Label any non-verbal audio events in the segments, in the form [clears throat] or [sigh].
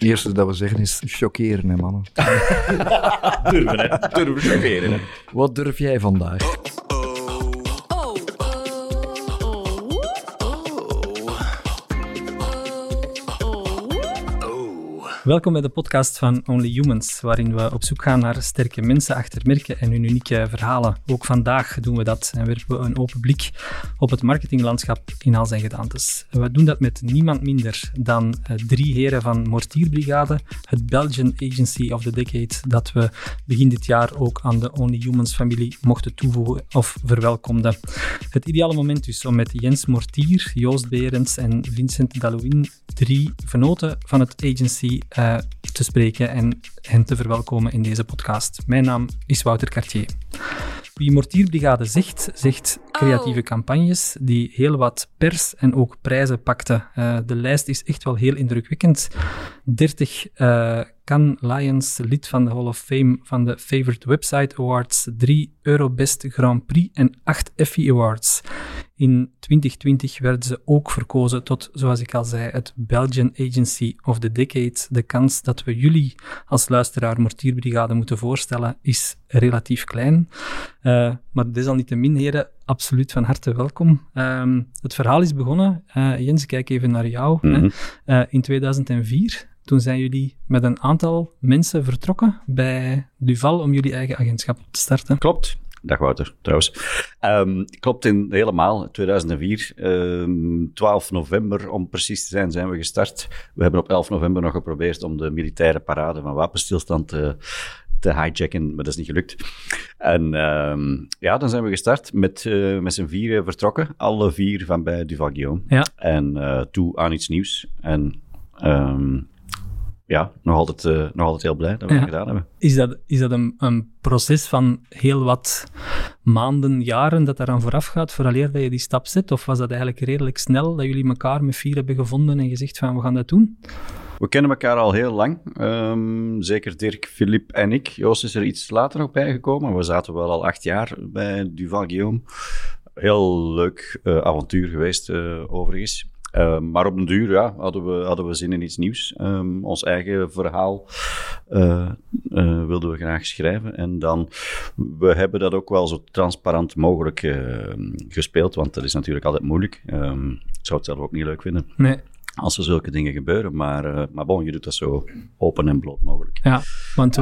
Het eerste dat we zeggen is chockeren, hè, mannen. [laughs] Durven, hè? Durven chockeren, hè? Wat durf jij vandaag? Welkom bij de podcast van Only Humans, waarin we op zoek gaan naar sterke mensen achter merken en hun unieke verhalen. Ook vandaag doen we dat en werpen we een open blik op het marketinglandschap in al zijn gedaantes. We doen dat met niemand minder dan eh, drie heren van Mortierbrigade, het Belgian Agency of the Decade, dat we begin dit jaar ook aan de Only Humans familie mochten toevoegen of verwelkomden. Het ideale moment dus om met Jens Mortier, Joost Berends en Vincent Dalouin, drie venoten van het agency, uh, te spreken en hen te verwelkomen in deze podcast. Mijn naam is Wouter Cartier. Wie Mortierbrigade zegt, zegt creatieve campagnes die heel wat pers en ook prijzen pakten. Uh, de lijst is echt wel heel indrukwekkend. 30 uh, Cannes Lions, lid van de Hall of Fame van de Favorite Website Awards, 3 Eurobest Grand Prix en 8 Effie Awards. In 2020 werden ze ook verkozen tot, zoals ik al zei, het Belgian Agency of the Decade. De kans dat we jullie als luisteraar Mortierbrigade moeten voorstellen is relatief klein. Uh, maar desalniettemin, heren, absoluut van harte welkom. Um, het verhaal is begonnen. Uh, Jens, ik kijk even naar jou. Mm -hmm. uh, in 2004, toen zijn jullie met een aantal mensen vertrokken bij Duval om jullie eigen agentschap op te starten. Klopt. Dag Wouter, trouwens. Um, klopt in, helemaal, 2004. Um, 12 november, om precies te zijn, zijn we gestart. We hebben op 11 november nog geprobeerd om de militaire parade van wapenstilstand te, te hijacken, maar dat is niet gelukt. En um, ja, dan zijn we gestart met, uh, met z'n vier vertrokken. Alle vier van bij Duval Guillaume. Ja. En uh, toe aan iets nieuws. En ja, nog altijd, uh, nog altijd heel blij dat we ja. het gedaan hebben. Is dat, is dat een, een, proces van heel wat maanden, jaren dat daaraan vooraf gaat, vooraleer dat je die stap zet? Of was dat eigenlijk redelijk snel dat jullie elkaar met vier hebben gevonden en gezegd van we gaan dat doen? We kennen elkaar al heel lang. Um, zeker Dirk, Filip en ik. Joost is er iets later nog bijgekomen. We zaten wel al acht jaar bij Duval Guillaume. Heel leuk uh, avontuur geweest, uh, overigens. Uh, maar op den duur ja, hadden, we, hadden we zin in iets nieuws. Um, ons eigen verhaal uh, uh, wilden we graag schrijven. En dan, we hebben dat ook wel zo transparant mogelijk gespeeld, want dat is natuurlijk altijd moeilijk. Ik zou het zelf ook niet leuk vinden. Nee. Als er zulke dingen gebeuren, maar, maar bon, je doet dat zo open en bloot mogelijk. Ja, want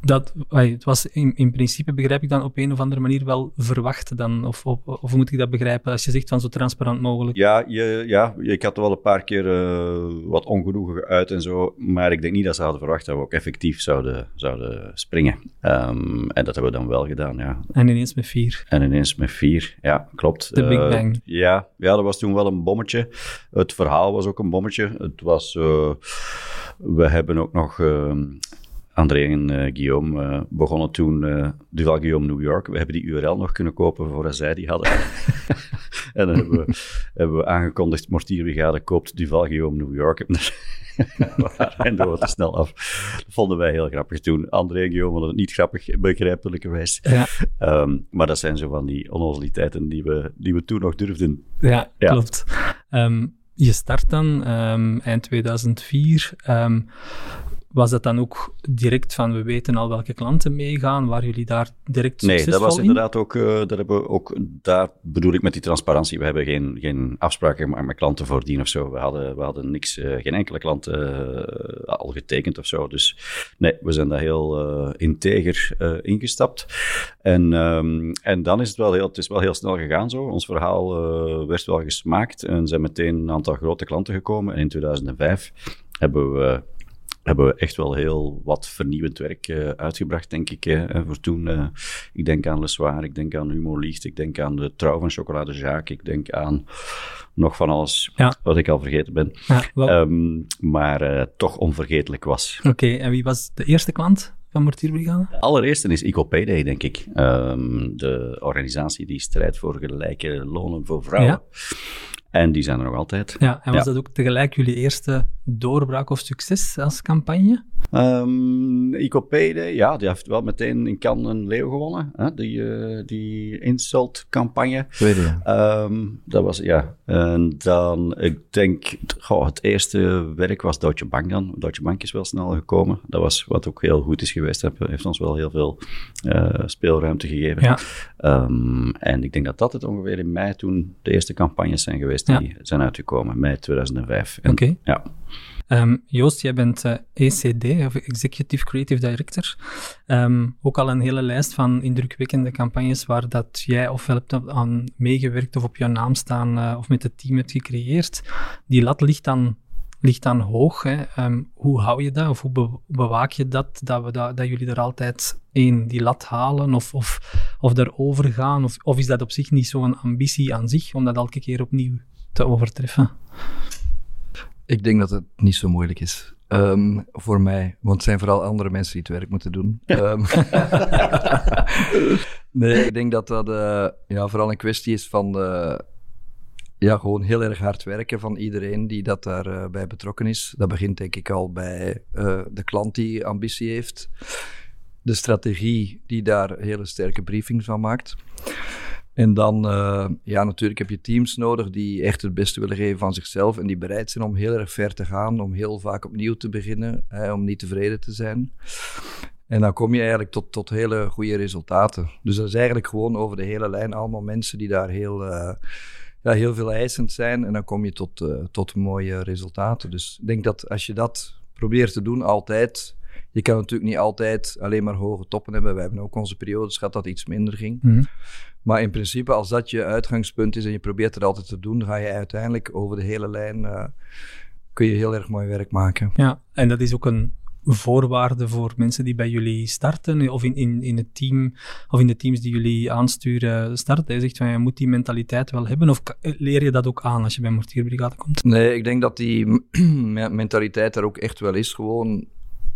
dat, het was in, in principe, begrijp ik dan, op een of andere manier wel verwacht dan, of, of, moet ik dat begrijpen, als je zegt van zo transparant mogelijk? Ja, je, ja ik had wel een paar keer uh, wat ongenoegen geuit en zo, maar ik denk niet dat ze hadden verwacht dat we ook effectief zouden, zouden springen. Um, en dat hebben we dan wel gedaan, ja. En ineens met vier. En ineens met vier, ja, klopt. De Big Bang. Ja, ja, dat was toen wel een bommetje. Het verhaal was ook een bommetje. Het was, uh, we hebben ook nog... ehm, André en uh, Guillaume uh, begonnen toen uh, Duval Guillaume New York. We hebben die URL nog kunnen kopen voordat zij die hadden. [laughs] en dan hebben we, hebben we aangekondigd, Mortierbrigade koopt Duval Guillaume New York. [laughs] en te snel af. Dat vonden wij heel grappig toen. André en Guillaume vonden het niet grappig, begrijpelijkerwijs. Ja. Um, maar dat zijn zo van die onnozeliteiten die we, die we toen nog durfden. Ja, ja. klopt. Um, je start dan um, eind 2004. Was dat dan ook direct van, we weten al welke klanten meegaan, waar jullie daar direct succesvol Nee, dat was in? inderdaad ook, uh, dat hebben we ook, daar bedoel ik met die transparantie. We hebben geen, geen afspraken gemaakt met klanten voordien of zo. We hadden, we hadden niks, uh, geen enkele klant uh, al getekend of zo. Dus nee, we zijn daar heel integer ingestapt. En, um, en dan is het wel heel, het is wel heel snel gegaan zo. Ons verhaal werd wel gesmaakt en zijn meteen een aantal grote klanten gekomen. En in 2005 hebben we hebben we echt wel heel wat vernieuwend werk uh, uitgebracht, denk ik. Uh, voor toen, uh, ik denk aan Le Soir, ik denk aan Humo Licht, ik denk aan de Trouw van Chocolade Jacques, ik denk aan nog van alles ja. wat ik al vergeten ben. Ja, um, maar toch onvergetelijk was. Oké, okay, en wie was de eerste klant? van Mortierbrigade? De allereerste is ICOPD, denk ik. Um, de organisatie die strijdt voor gelijke lonen voor vrouwen. Ja. En die zijn er nog altijd. Ja, en was dat ook tegelijk jullie eerste doorbraak of succes als campagne? Um, Icopede, ja, die heeft wel meteen in Cannes een leeuw gewonnen. Hè? Die, uh, die insult-campagne. Tweede, ja. Um, dat was, ja. En dan, ik denk, goh, het eerste werk was Deutsche Bank dan. Deutsche Bank is wel snel gekomen. Dat was wat ook heel goed is geweest. Heeft, heeft ons wel heel veel uh, speelruimte gegeven. Ja. Um, en ik denk dat dat het ongeveer in mei toen de eerste campagnes zijn geweest die ja. zijn uitgekomen. Mei 2005. Oké. Okay. Ja. Um, Joost, jij bent ECD, of Executive Creative Director. Um, ook al een hele lijst van indrukwekkende campagnes waar dat jij ofwel hebt aan meegewerkt of op jouw naam staan uh, of met het team hebt gecreëerd. Die lat ligt dan, ligt dan hoog. Hè. Um, hoe hou je dat of hoe be bewaak je dat, dat, we dat, jullie er altijd één, die lat halen of, of, of gaan? Of, of is dat op zich niet zo'n ambitie aan zich om dat elke keer opnieuw te overtreffen? Ik denk dat het niet zo moeilijk is. Um, voor mij, want het zijn vooral andere mensen die het werk moeten doen. Um, [laughs] nee, ik denk dat dat uh, ja, vooral een kwestie is van uh, ja, gewoon heel erg hard werken van iedereen die dat daarbij uh, bij betrokken is. Dat begint denk ik al bij de klant die ambitie heeft. De strategie die daar hele sterke briefings van maakt. En dan, uh, ja, natuurlijk heb je teams nodig die echt het beste willen geven van zichzelf en die bereid zijn om heel erg ver te gaan, om heel vaak opnieuw te beginnen, hè, om niet tevreden te zijn. En dan kom je eigenlijk tot, tot hele goede resultaten. Dus dat is eigenlijk gewoon over de hele lijn allemaal mensen die daar heel, uh, ja, heel veel eisend zijn. En dan kom je tot, uh, tot mooie resultaten. Dus ik denk dat als je dat probeert te doen altijd, je kan natuurlijk niet altijd alleen maar hoge toppen hebben. Wij hebben ook onze periodes gehad dat iets minder ging. Mm. Maar in principe, als dat je uitgangspunt is en je probeert het altijd te doen, dan ga je uiteindelijk over de hele lijn, uh, kun je heel erg mooi werk maken. Ja, en dat is ook een voorwaarde voor mensen die bij jullie starten, of in, in, in het team, of in de teams die jullie aansturen starten. Je zegt van, je moet die mentaliteit wel hebben, of leer je dat ook aan als je bij Mortierbrigade komt? Nee, ik denk dat die [clears throat] mentaliteit er ook echt wel is, gewoon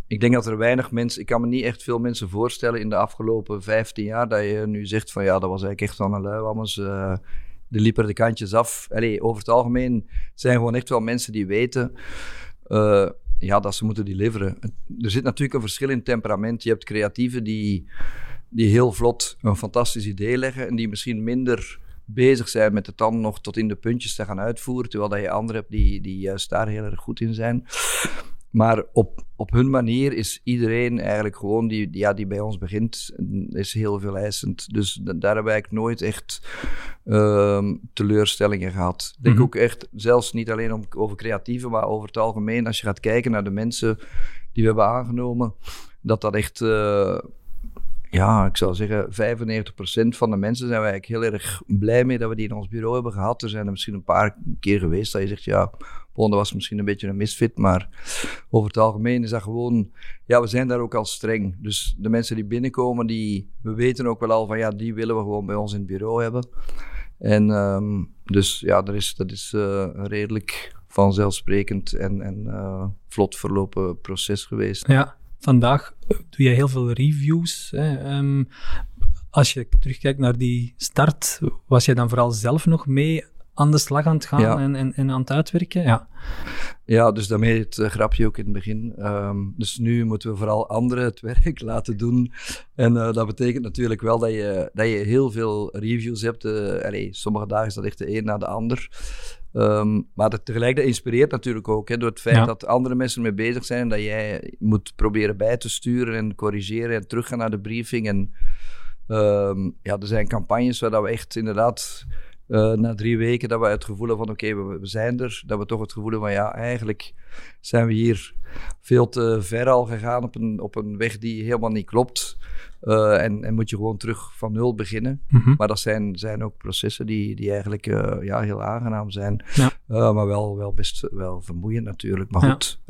ik denk dat er weinig mensen, ik kan me niet echt veel mensen voorstellen in de afgelopen 15 jaar dat je nu zegt van ja, dat was eigenlijk echt van een lui, uh, de liepen de kantjes af. Allee, over het algemeen zijn gewoon echt wel mensen die weten uh, ja, dat ze moeten deliveren. Er zit natuurlijk een verschil in temperament. Je hebt creatieven die, die heel vlot een fantastisch idee leggen en die misschien minder bezig zijn met het dan nog tot in de puntjes te gaan uitvoeren, terwijl dat je anderen hebt die, die juist daar heel erg goed in zijn. Maar op, op hun manier is iedereen eigenlijk gewoon die, ja, die bij ons begint, is heel veel eisend. Dus daar hebben wij nooit echt um, teleurstellingen gehad. Ik denk mm -hmm. ook echt, zelfs niet alleen om, over creatieve, maar over het algemeen, als je gaat kijken naar de mensen die we hebben aangenomen, dat dat echt... Uh, ja, ik zou zeggen, 95% van de mensen zijn wij eigenlijk heel erg blij mee dat we die in ons bureau hebben gehad. Er zijn er misschien een paar keer geweest dat je zegt, ja, Bonde was misschien een beetje een misfit, maar over het algemeen is dat gewoon, ja, we zijn daar ook al streng. Dus de mensen die binnenkomen, die, we weten ook wel al van, ja, die willen we gewoon bij ons in het bureau hebben. En um, dus ja, dat is, dat is uh, redelijk vanzelfsprekend en, en uh, vlot verlopen proces geweest. Ja, vandaag doe je heel veel reviews. Hè. Um, als je terugkijkt naar die start, was jij dan vooral zelf nog mee aan de slag aan het gaan ja. en, en, en, aan het uitwerken? Ja, ja dus daarmee het uh, grapje ook in het begin. Um, dus nu moeten we vooral anderen het [laughs] werk laten doen. En uh, dat betekent natuurlijk wel dat je, dat je heel veel reviews hebt. Uh, allee, sommige dagen is dat echt de een na de ander. Um, maar dat tegelijk dat inspireert natuurlijk ook hè, door het feit ja. dat andere mensen mee bezig zijn en dat jij moet proberen bij te sturen en corrigeren en teruggaan naar de briefing. En um, ja, er zijn campagnes waar dat we echt inderdaad uh, na drie weken dat we het gevoel hebben van oké, okay, we, we, zijn er. Dat we toch het gevoel hebben van ja, eigenlijk zijn we hier veel te ver al gegaan op een, op een weg die helemaal niet klopt. Uh, en, en moet je gewoon terug van nul beginnen. Mm -hmm. Maar dat zijn, zijn ook processen die, die eigenlijk uh, ja, heel aangenaam zijn. Ja. maar wel, wel best wel vermoeiend natuurlijk. Maar goed,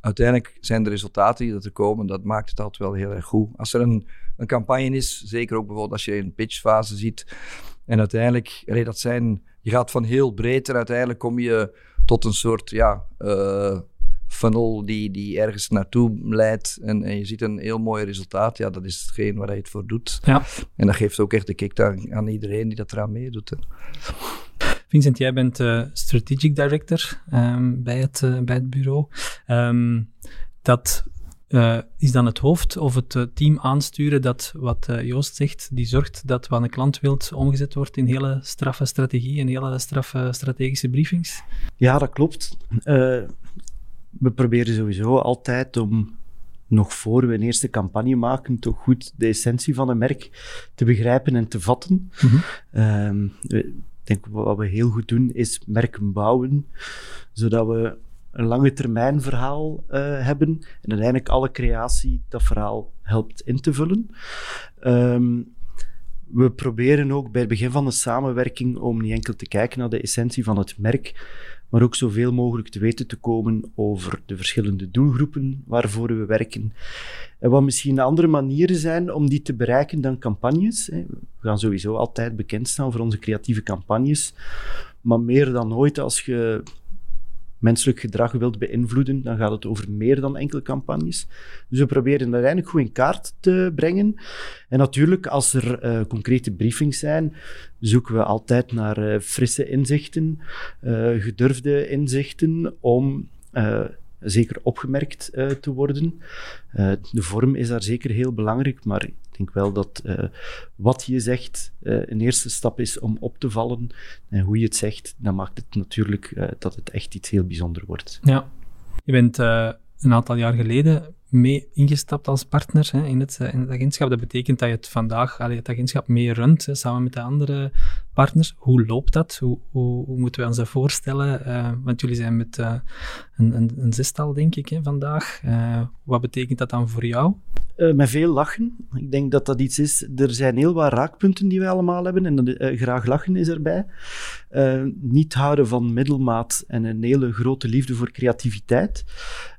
uiteindelijk zijn de resultaten die er komen, dat maakt het altijd wel heel erg goed. Als er een, een campagne is, zeker ook bijvoorbeeld als je een pitchfase ziet en uiteindelijk, allee, dat zijn, je gaat van heel breed en uiteindelijk kom je tot een soort ja, funnel die, die ergens naartoe leidt. En, en, je ziet een heel mooi resultaat. Ja, dat is hetgeen waar je het voor doet. Ja. En dat geeft ook echt de kick aan, aan iedereen die dat eraan meedoet. Hè. Vincent, jij bent uh, strategic director um, bij, het, uh, bij het bureau. Um, dat uh, is dan het hoofd of het team aansturen dat, wat Joost zegt, die zorgt dat wat een klant wilt omgezet wordt in hele straffe strategie en hele straffe strategische briefings? Ja, dat klopt. We proberen sowieso altijd om nog voor we een eerste campagne maken, toch goed de essentie van een merk te begrijpen en te vatten. Mm ik denk wat we heel goed doen, is merken bouwen, zodat we een lange termijn verhaal uh, hebben en uiteindelijk alle creatie dat verhaal helpt in te vullen. Um, we proberen ook bij het begin van de samenwerking om niet enkel te kijken naar de essentie van het merk, maar ook zoveel mogelijk te weten te komen over de verschillende doelgroepen waarvoor we werken. En wat misschien andere manieren zijn om die te bereiken dan campagnes. We gaan sowieso altijd bekend staan voor onze creatieve campagnes, maar meer dan ooit als je menselijk gedrag wilt beïnvloeden, dan gaat het over meer dan enkele campagnes. Dus we proberen dat uiteindelijk goed in kaart te brengen. En natuurlijk, als er uh, concrete briefings zijn, zoeken we altijd naar uh, frisse inzichten, uh, gedurfde inzichten om zeker opgemerkt te worden. de vorm is daar zeker heel belangrijk, maar denk wel dat uh, wat je zegt uh, een eerste stap is om op te vallen. En hoe je het zegt, dan maakt het natuurlijk uh, dat het echt iets heel bijzonder wordt. Ja, je bent een aantal jaar geleden mee ingestapt als partner hè, in, het, in het agentschap. Dat betekent dat je het vandaag, allee, het agentschap mee runt, hè, samen met de andere partners. Hoe loopt dat? Hoe, hoe, moeten we ons dat voorstellen? Uh, want jullie zijn met uh, een, een, een, zestal, denk ik, hè, vandaag. Uh, wat betekent dat dan voor jou? met veel lachen. Ik denk dat dat iets is. Er zijn heel wat raakpunten die wij allemaal hebben. En graag lachen is erbij. niet houden van middelmaat en een hele grote liefde voor creativiteit.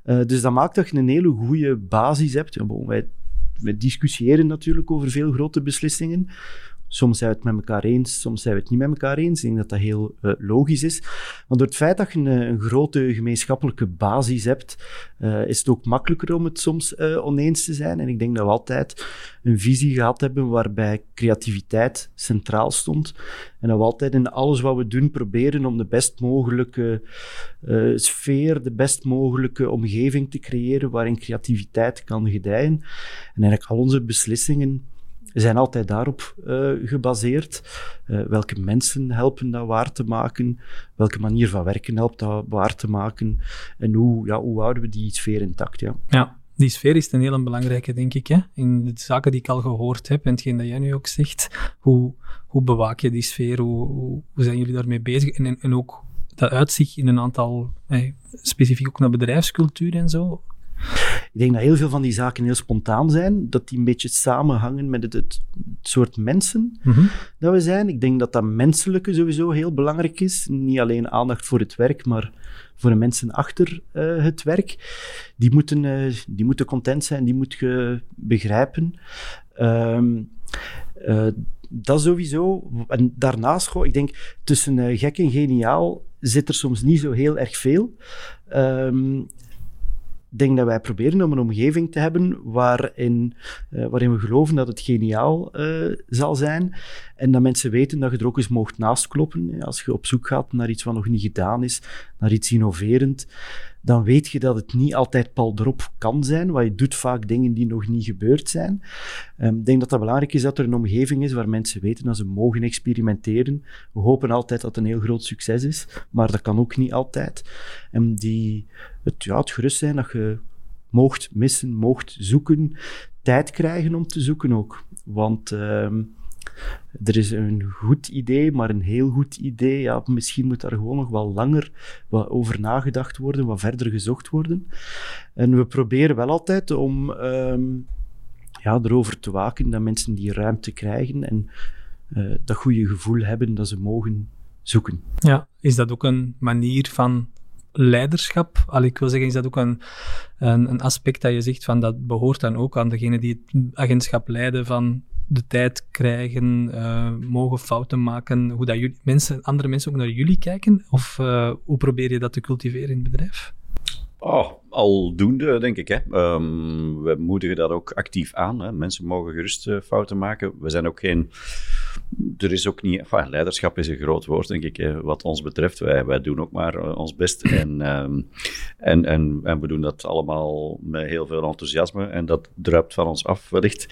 dus dat maakt dat je een hele goede basis hebt. wij, wij discussiëren natuurlijk over veel grote beslissingen. Soms zijn we het met elkaar eens, soms zijn we het niet met elkaar eens. Ik denk dat dat heel uh, logisch is. Maar door het feit dat je een, een grote gemeenschappelijke basis hebt, uh, is het ook makkelijker om het soms uh, oneens te zijn. En ik denk dat we altijd een visie gehad hebben waarbij creativiteit centraal stond. En dat we altijd in alles wat we doen proberen om de best mogelijke sfeer, de best mogelijke omgeving te creëren waarin creativiteit kan gedijen. En eigenlijk al onze beslissingen zijn altijd daarop uh, gebaseerd. Uh, welke mensen helpen dat waar te maken? Welke manier van werken helpt dat waar te maken? En hoe, ja, hoe houden we die sfeer intact? Ja. ja, die sfeer is een hele belangrijke, denk ik. Hè? In de zaken die ik al gehoord heb en hetgeen dat jij nu ook zegt. Hoe, hoe bewaak je die sfeer? Hoe, hoe, hoe zijn jullie daarmee bezig? En, en, ook dat uitzicht in een aantal, eh, specifiek ook naar bedrijfscultuur en zo. Ik denk dat heel veel van die zaken heel spontaan zijn, dat die een beetje samenhangen met het, het soort mensen mm dat we zijn. Ik denk dat dat menselijke sowieso heel belangrijk is. Niet alleen aandacht voor het werk, maar voor de mensen achter uh, het werk. Die moeten, uh, die moeten content zijn, die moet je begrijpen. Um, uh, dat sowieso. En daarnaast, goh, ik denk, tussen gek en geniaal zit er soms niet zo heel erg veel. Um, denk dat wij proberen om een omgeving te hebben waarin, uh, waarin we geloven dat het geniaal uh, zal zijn. En dat mensen weten dat je er ook eens mocht naast kloppen. Als je op zoek gaat naar iets wat nog niet gedaan is, naar iets innoverend, dan weet je dat het niet altijd pal erop kan zijn. Want je doet vaak dingen die nog niet gebeurd zijn. Um, ik denk dat het belangrijk is dat er een omgeving is waar mensen weten dat ze mogen experimenteren. We hopen altijd dat het een heel groot succes is, maar dat kan ook niet altijd. En die, het, ja, het gerust zijn dat je moogt missen, moogt zoeken, tijd krijgen om te zoeken ook. Want um, er is een goed idee, maar een heel goed idee. Ja, misschien moet daar gewoon nog wel langer wat over nagedacht worden, wat verder gezocht worden. En we proberen wel altijd om um, ja, erover te waken dat mensen die ruimte krijgen en uh, dat goede gevoel hebben dat ze mogen zoeken. Ja, is dat ook een manier van leiderschap. Al, ik wil zeggen, is dat ook een, een, een, aspect dat je zegt van dat behoort dan ook aan degene die het agentschap leiden van de tijd krijgen, uh, mogen fouten maken, hoe dat jullie, mensen, andere mensen ook naar jullie kijken? Of uh, hoe probeer je dat te cultiveren in het bedrijf? Oh, aldoende, denk ik. Hè. Um, we moedigen dat ook actief aan. Hè. Mensen mogen gerust uh, fouten maken. We zijn ook geen er is ook niet... Enfin, leiderschap is een groot woord, denk ik, wat ons betreft. Wij, wij doen ook maar ons best. [clears throat] En, ehm, en, en, en we doen dat allemaal met heel veel enthousiasme. En dat druipt van ons af, wellicht.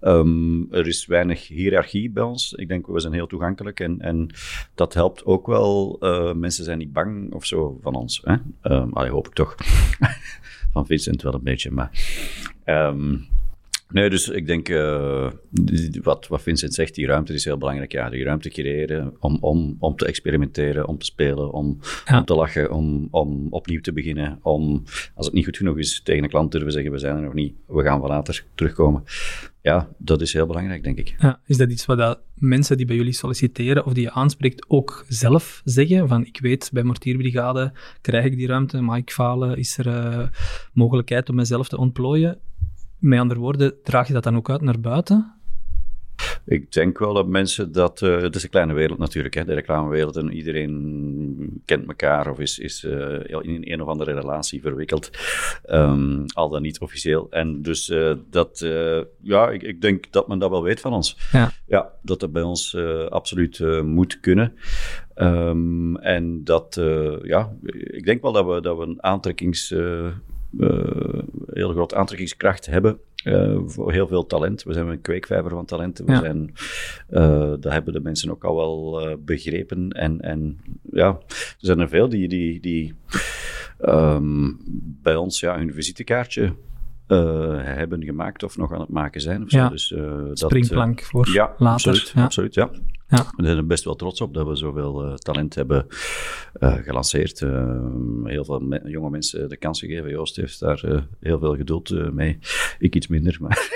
Ehm, er is weinig hiërarchie bij ons. Ik denk, we zijn heel toegankelijk. En, en dat helpt ook wel. Uh, mensen zijn niet bang of zo van ons. Hè? Um, allee, hoop ik toch. [laughs] van Vincent wel een beetje, maar... Nee, dus ik denk, uh, wat, wat Vincent zegt, die ruimte is heel belangrijk. Ja, die ruimte creëren om, om, om te experimenteren, om te spelen, om, om te lachen, om, om opnieuw te beginnen. Om, als het niet goed genoeg is, tegen een klant durven zeggen, we zijn er nog niet, we gaan wel later terugkomen. Ja, dat is heel belangrijk, denk ik. Ja, is dat iets wat dat mensen die bij jullie solliciteren of die je aanspreekt ook zelf zeggen? Van, ik weet, bij Mortierbrigade krijg ik die ruimte, mag ik falen? Is er uh, mogelijkheid om mezelf te ontplooien? Met andere woorden, draag je dat dan ook uit naar buiten? Ik denk wel dat mensen dat. Uh, het is een kleine wereld natuurlijk, hè, de reclamewereld. En iedereen kent elkaar of is, is uh, in een of andere relatie verwikkeld. Um, al dan niet officieel. En dus uh, dat. ja, ik, ik, denk dat men dat wel weet van ons. Ja, ja dat dat bij ons absoluut moet kunnen. Um, en dat. ja, ik denk wel dat we, dat we een aantrekkings uh, heel grote aantrekkingskracht hebben uh, voor heel veel talent. We zijn een kweekvijver van talenten. We zijn, uh, dat hebben de mensen ook al wel begrepen. En, en ja, er zijn er veel die, die, die um, bij ons ja, hun visitekaartje hebben gemaakt of nog aan het maken zijn. Of ja. zo. Dus, dat, Springplank voor ja, later. Absoluut, ja. absoluut ja. Ja. We zijn er best wel trots op dat we zoveel uh, talent hebben uh, gelanceerd. Uh, heel veel me jonge mensen de kans gegeven. Joost heeft daar heel veel geduld mee. Ik iets minder, maar...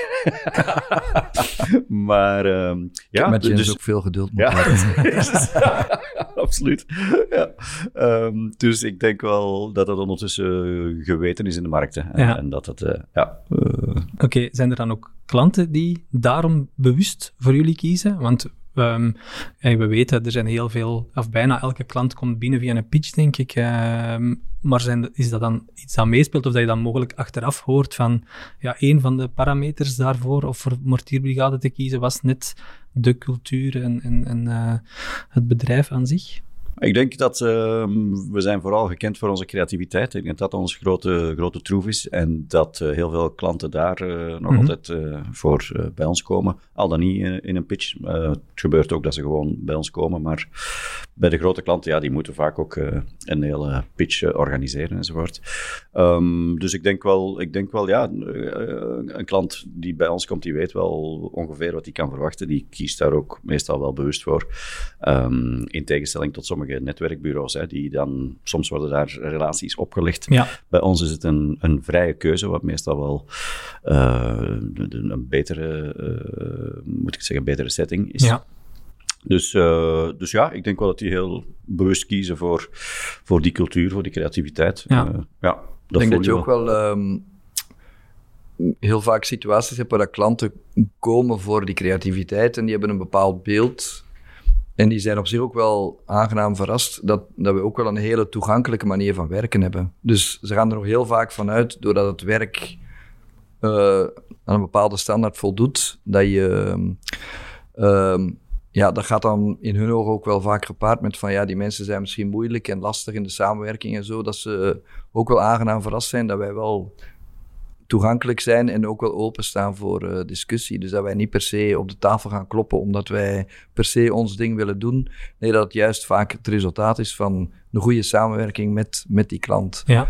[laughs] maar ehm, ja... Met je dus ook veel geduld moet ja. [laughs] [laughs] Absoluut. Ja. Um, dus ik denk wel dat dat ondertussen geweten is in de markten. En, ja. en dat het... ja, Oké, okay, zijn er dan ook klanten die daarom bewust voor jullie kiezen? Want Um, we weten, er zijn heel veel, of bijna elke klant komt binnen via een pitch, denk ik. Um, maar zijn, is dat dan iets dat meespeelt, of dat je dan mogelijk achteraf hoort van, ja, een van de parameters daarvoor, of voor mortierbrigade te kiezen, was net de cultuur en, en, uh, het bedrijf aan zich? Ik denk dat uh, we zijn vooral gekend voor onze creativiteit. Ik denk dat dat onze grote, grote troef is. En dat uh, heel veel klanten daar uh, nog mm -hmm. altijd voor bij ons komen. Al dan niet in, in een pitch. het gebeurt ook dat ze gewoon bij ons komen. Maar bij de grote klanten, ja, die moeten vaak ook een hele pitch organiseren enzovoort. Um, dus ik denk wel, ik denk wel ja, een klant die bij ons komt, die weet wel ongeveer wat hij kan verwachten. Die kiest daar ook meestal wel bewust voor. Um, in tegenstelling tot sommige netwerkbureaus, hè, die dan, soms worden daar relaties opgelegd. Ja. Bij ons is het een, een vrije keuze, wat meestal wel uh, een, een betere, moet ik zeggen, betere setting is. Ja. Dus, uh, dus ja, ik denk wel dat die heel bewust kiezen voor, voor die cultuur, voor die creativiteit. Ja. ja dat ik denk dat je ook wel um, heel vaak situaties hebt waar dat klanten komen voor die creativiteit en die hebben een bepaald beeld en die zijn op zich ook wel aangenaam verrast dat, dat we ook wel een hele toegankelijke manier van werken hebben. Dus ze gaan er nog heel vaak vanuit, doordat het werk uh, aan een bepaalde standaard voldoet, dat je. Uh, ja, dat gaat dan in hun ogen ook wel vaak gepaard met van ja, die mensen zijn misschien moeilijk en lastig in de samenwerking en zo. Dat ze ook wel aangenaam verrast zijn dat wij wel toegankelijk zijn en ook wel openstaan voor uh, discussie. Dus dat wij niet per se op de tafel gaan kloppen omdat wij per se ons ding willen doen. Nee, dat het juist vaak het resultaat is van een goede samenwerking met, met die klant. Ja.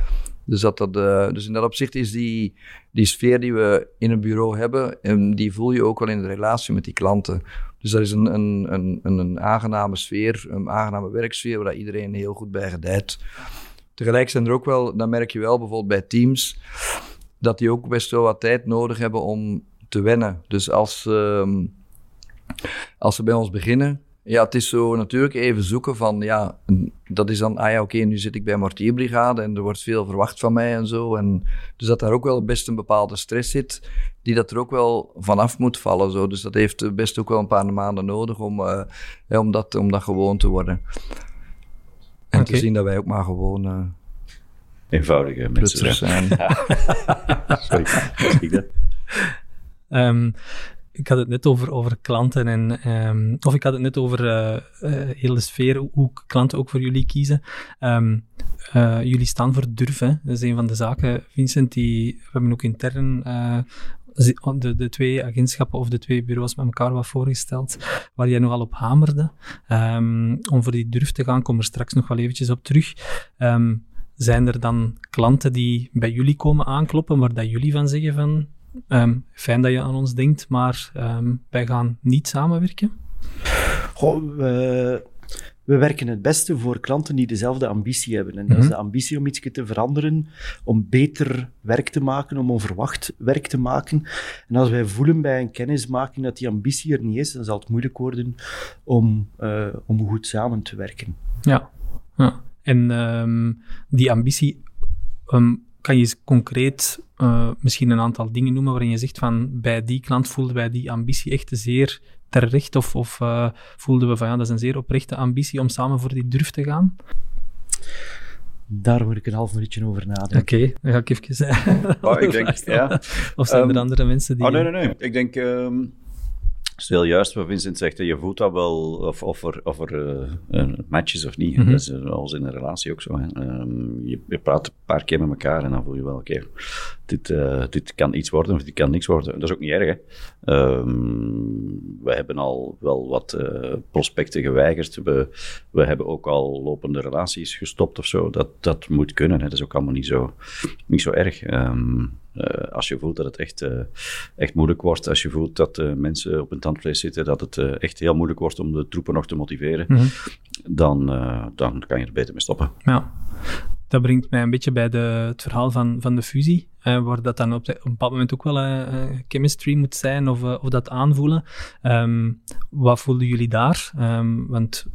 Dus, dat dat, uh, dus in dat opzicht is die, die sfeer die we in een bureau hebben, en die voel je ook wel in de relatie met die klanten. Dus dat is een, een, een, een aangename sfeer, een aangename werksfeer, waar iedereen heel goed bij gedijt. Tegelijk zijn er ook wel, dat merk je wel bijvoorbeeld bij teams, dat die ook best wel wat tijd nodig hebben om te wennen. Dus als, uh, als ze bij ons beginnen, ja, het is zo natuurlijk even zoeken van, ja, dat is dan, ah ja, oké, nu zit ik bij Mortierbrigade en er wordt veel verwacht van mij en zo. En dus dat daar ook wel best een bepaalde stress zit, die dat er ook wel vanaf moet vallen. Zo. Dus dat heeft best ook wel een paar maanden nodig om, uh, ja, om, dat, om dat gewoon te worden. En okay. te zien dat wij ook maar gewoon... Uh, eenvoudige mensen zijn. um, [laughs] ik had het net over, over klanten en, ehm, of ik had het net over uh, uh, heel de sfeer, hoe klanten ook voor jullie kiezen. Um, uh, jullie staan voor durf, hè? dat is een van de zaken, Vincent, die we hebben ook intern de, de twee agentschappen of de twee bureaus met elkaar wat voorgesteld, waar jij nogal op hamerde. Um, om voor die durf te gaan, kom er straks nog wel eventjes op terug. Zijn er dan klanten die bij jullie komen aankloppen, waar dat jullie van zeggen van, um, fijn dat je aan ons denkt, maar wij gaan niet samenwerken? Goh, we we werken het beste voor klanten die dezelfde ambitie hebben. En dat is mhm. de ambitie om iets te veranderen, om beter werk te maken, om onverwacht werk te maken. En als wij voelen bij een kennismaking dat die ambitie er niet is, dan zal het moeilijk worden om, uh, om goed samen te werken. Ja, ja. en um, die ambitie, kan je concreet uh, misschien een aantal dingen noemen waarin je zegt van bij die klant voelden wij die ambitie echt zeer terecht? Of, of uh, voelden we van ja, dat is een zeer oprechte ambitie om samen voor die durf te gaan? Daar moet ik een half minuutje over nadenken. Oké, dan ga ik even... oh, ik [laughs] denk, ja. Of zijn er um, andere mensen die... Oh, nee, nee, nee. Ik denk... Um, het is heel juist wat Vincent zegt. Je voelt dat wel of, of er, of er uh, matches of niet. Mm -hmm. Dat is als in een relatie ook zo. Hè. Um, je, je, praat een paar keer met elkaar en dan voel je wel, oké, okay, dit, uh, dit kan iets worden of dit kan niks worden. Dat is ook niet erg. Hè. Um, we hebben al wel wat uh, prospecten geweigerd. We, we hebben ook al lopende relaties gestopt of zo. Dat, dat moet kunnen. Hè. Dat is ook allemaal niet zo, niet zo erg. Um, als je voelt dat het echt, uh, echt moeilijk wordt, als je voelt dat uh, mensen op een tandvlees zitten, dat het echt heel moeilijk wordt om de troepen nog te motiveren, mm -hmm. dan, dan kan je er beter mee stoppen. Ja. Dat brengt mij een beetje bij de, het verhaal van, van de fusie, waar dat dan op, de, op, een bepaald moment ook wel chemistry moet zijn of, of dat aanvoelen. Um, wat voelden jullie daar? Um, want